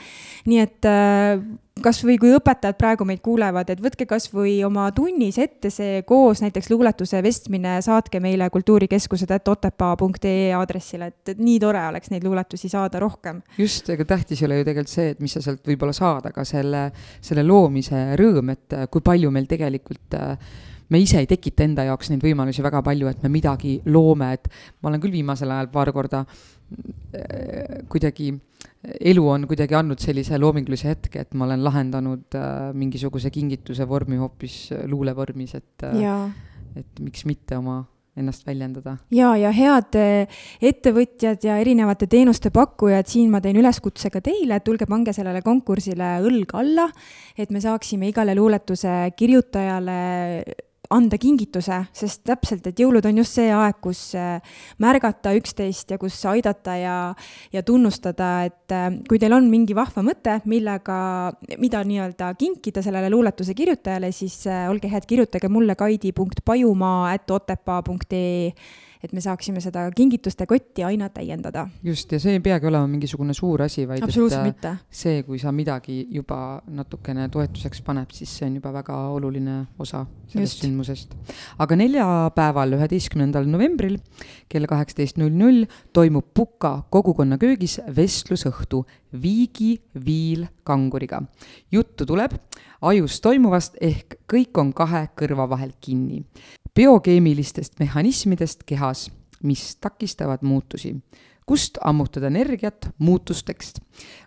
nii et äh, kasvõi kui õpetajad praegu meid kuulevad, et võtke kasvõi oma tunnis ette see koos näiteks luuletuse vestmine, saatke meile kultuurikeskused et otepaa.ee aadressile, et, et nii tore oleks neid luuletusi saada rohkem. just, ega tähtis ei ole ju tegelikult see, et mis sa sealt võib-olla saad, aga selle, selle loomise rõõm, et kui palju meil tegelikult me ise ei tekita enda jaoks neid võimalusi väga palju, et me midagi loome, et ma olen küll viimasel ajal paar korda kuidagi elu on kuidagi andnud sellise loomingulise hetke, et ma olen lahendanud äh, mingisuguse kingituse vormi hoopis luulevormis, et äh, et miks mitte oma ennast väljendada. ja, ja head ettevõtjad ja erinevate teenuste pakkujad, siin ma teen üleskutse ka teile, tulge pange sellele konkursile õlg alla, et me saaksime igale luuletuse kirjutajale anda kingituse, sest täpselt, et jõulud on just see aeg, kus äh, märgata üksteist ja kus aidata ja, ja tunnustada, et äh, kui teil on mingi vahva mõte, millega, mida nii-öelda kinkida sellele luuletuse kirjutajale, siis äh, olge head, kirjutage mulle kaidi.pajumaa.otepaa.ee et me saaksime seda kingituste kotti aina täiendada. just, ja see ei peagi olema mingisugune suur asi, vaid absoluutselt et mitte. see, kui sa midagi juba natukene toetuseks paned, siis see on juba väga oluline osa sellest Just. sündmusest. aga neljapäeval, üheteistkümnendal novembril kell kaheksateist null null toimub Puka kogukonna köögis vestlusõhtu Viigi Viil kanguriga. juttu tuleb ajus toimuvast ehk kõik on kahe kõrva vahel kinni. Biokeemilistest mehhanismidest kehas, mis takistavad muutusi kust ammutada energiat muutusteks.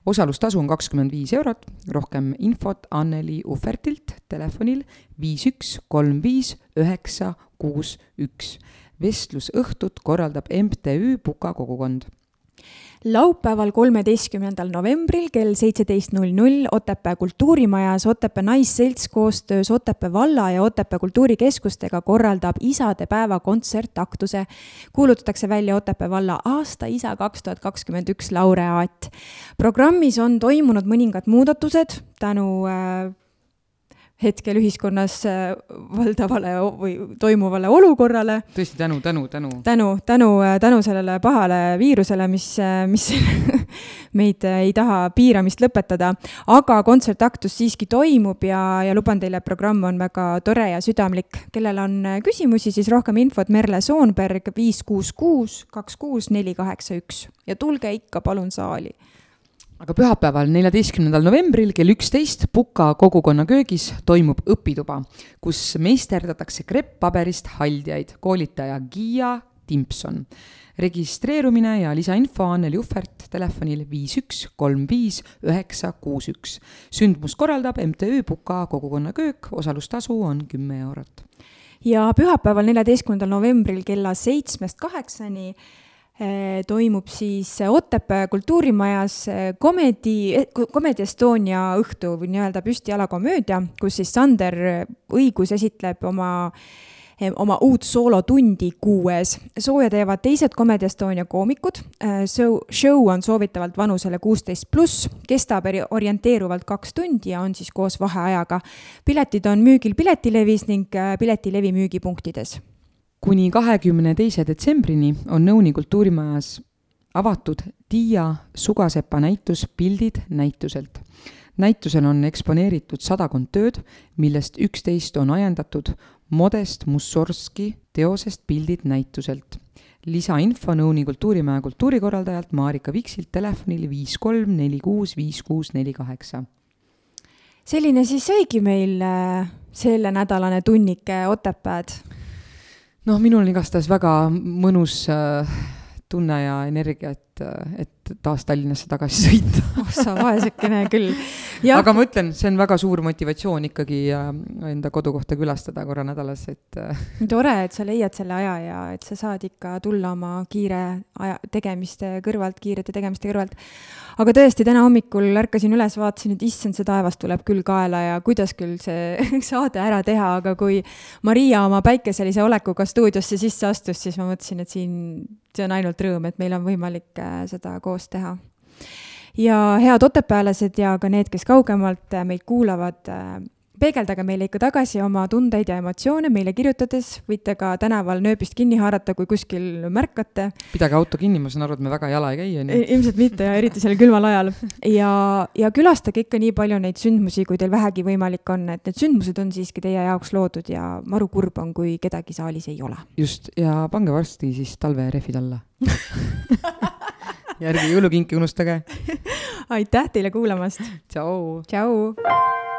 osalustasu on kakskümmend viis eurot, rohkem infot Anneli Uhvertilt telefonil viis üks kolm viis üheksa kuus üks. vestlusõhtut korraldab MTÜ Puka kogukond laupäeval, kolmeteistkümnendal novembril kell seitseteist null null Otepää kultuurimajas Otepää Naisselts koostöös Otepää valla ja Otepää kultuurikeskustega korraldab isadepäeva kontsertaktuse. kuulutatakse välja Otepää valla aasta isa kaks tuhat kakskümmend üks laureaat. programmis on toimunud mõningad muudatused tänu äh, hetkel ühiskonnas äh, valdavale või toimuvale olukorrale tõesti tänu, tänu, tänu. tänu, tänu, tänu sellele pahale viirusele, mis, mis [LAUGHS] meid ei taha piiramist lõpetada, aga kontsertaktus siiski toimub ja, ja luban teile, programm on väga tore ja südamlik. kellel on küsimusi, siis rohkem infot Merle Soonberg viis kuus kuus kaks kuus neli kaheksa üks ja tulge ikka palun saali aga pühapäeval, neljateistkümnendal novembril kell üksteist Puka kogukonna köögis toimub õpituba, kus meisterdatakse krepppaberist haldjaid, koolitaja Giia Timpson. registreerumine ja lisainfo Anneli Uhvert telefonil viis üks kolm viis üheksa kuus üks. sündmust korraldab MTÜ Puka kogukonna köök, osalustasu on kümme eurot. ja pühapäeval, neljateistkümnendal novembril kella seitsmest kaheksani toimub siis Otepää kultuurimajas eh, Comedy, Comedy Estonia õhtu või nii-öelda püstijalakomöödia, kus siis Sander Õigus esitleb oma oma uut soolotundi kuues. sooja teevad teised Comedy Estonia koomikud. Show, show on soovitavalt vanusele kuusteist pluss, kestab orienteeruvalt kaks tundi ja on siis koos vaheajaga. piletid on müügil Piletilevis ning äh, Piletilevi müügipunktides. Kuni kahekümne teise detsembrini on Nõuni kultuurimajas avatud Tiia Sugasepa näitus Pildid näituselt. näitusel on eksponeeritud sadakond tööd, millest üksteist on ajendatud Modest Mussorgski teosest Pildid näituselt. lisainfo Nõuni kultuurimaja kultuurikorraldajalt Marika Viksilt telefonil viis kolm neli kuus viis kuus neli kaheksa. selline siis oligi meil äh, sellenädalane tunnike Otepääd. Noh, minul on igastahes väga mõnus äh, tunne ja energia, et, et taas Tallinnasse tagasi [LAUGHS] sõita. oh sa vaesekene küll. Aga ma ütlen, see on väga suur motivatsioon ikkagi äh, enda kodukohta külastada korra nädalas, et äh, tore, et sa leiad selle aja ja et sa saad ikka tulla oma kiire aja, tegemiste kõrvalt, kiirete tegemiste kõrvalt. aga tõesti, täna hommikul ärkasin üles, vaatasin, et issand, see taevas tuleb küll kaela ja kuidas küll see [LAUGHS] saade ära teha, aga kui Maria oma päikeselise olekuga stuudiosse sisse astus, siis ma mõtlesin, et siin, see on ainult rõõm, et meil on võimalik äh, seda koos teha ja head otepäälased ja ka need, kes kaugemalt äh, meid kuulavad, peegeldage meile ikka tagasi oma tundeid ja emotsioone meile kirjutades, võite ka tänaval nööbist kinni haarata, kui kuskil märkate. pidage auto kinni, ma saan aru, et me väga jala ei käi, on ju. ilmselt mitte ja eriti sellel külmal ajal. ja, ja külastage ikka nii palju neid sündmusi, kui teil vähegi võimalik on, et need sündmused on siiski teie jaoks loodud ja maru kurb on, kui kedagi saalis ei ole. just, ja pange varsti siis talverehvid alla [LAUGHS] ja ärge jõulukinki unustage. [LAUGHS] aitäh teile kuulamast. tšau. tšau.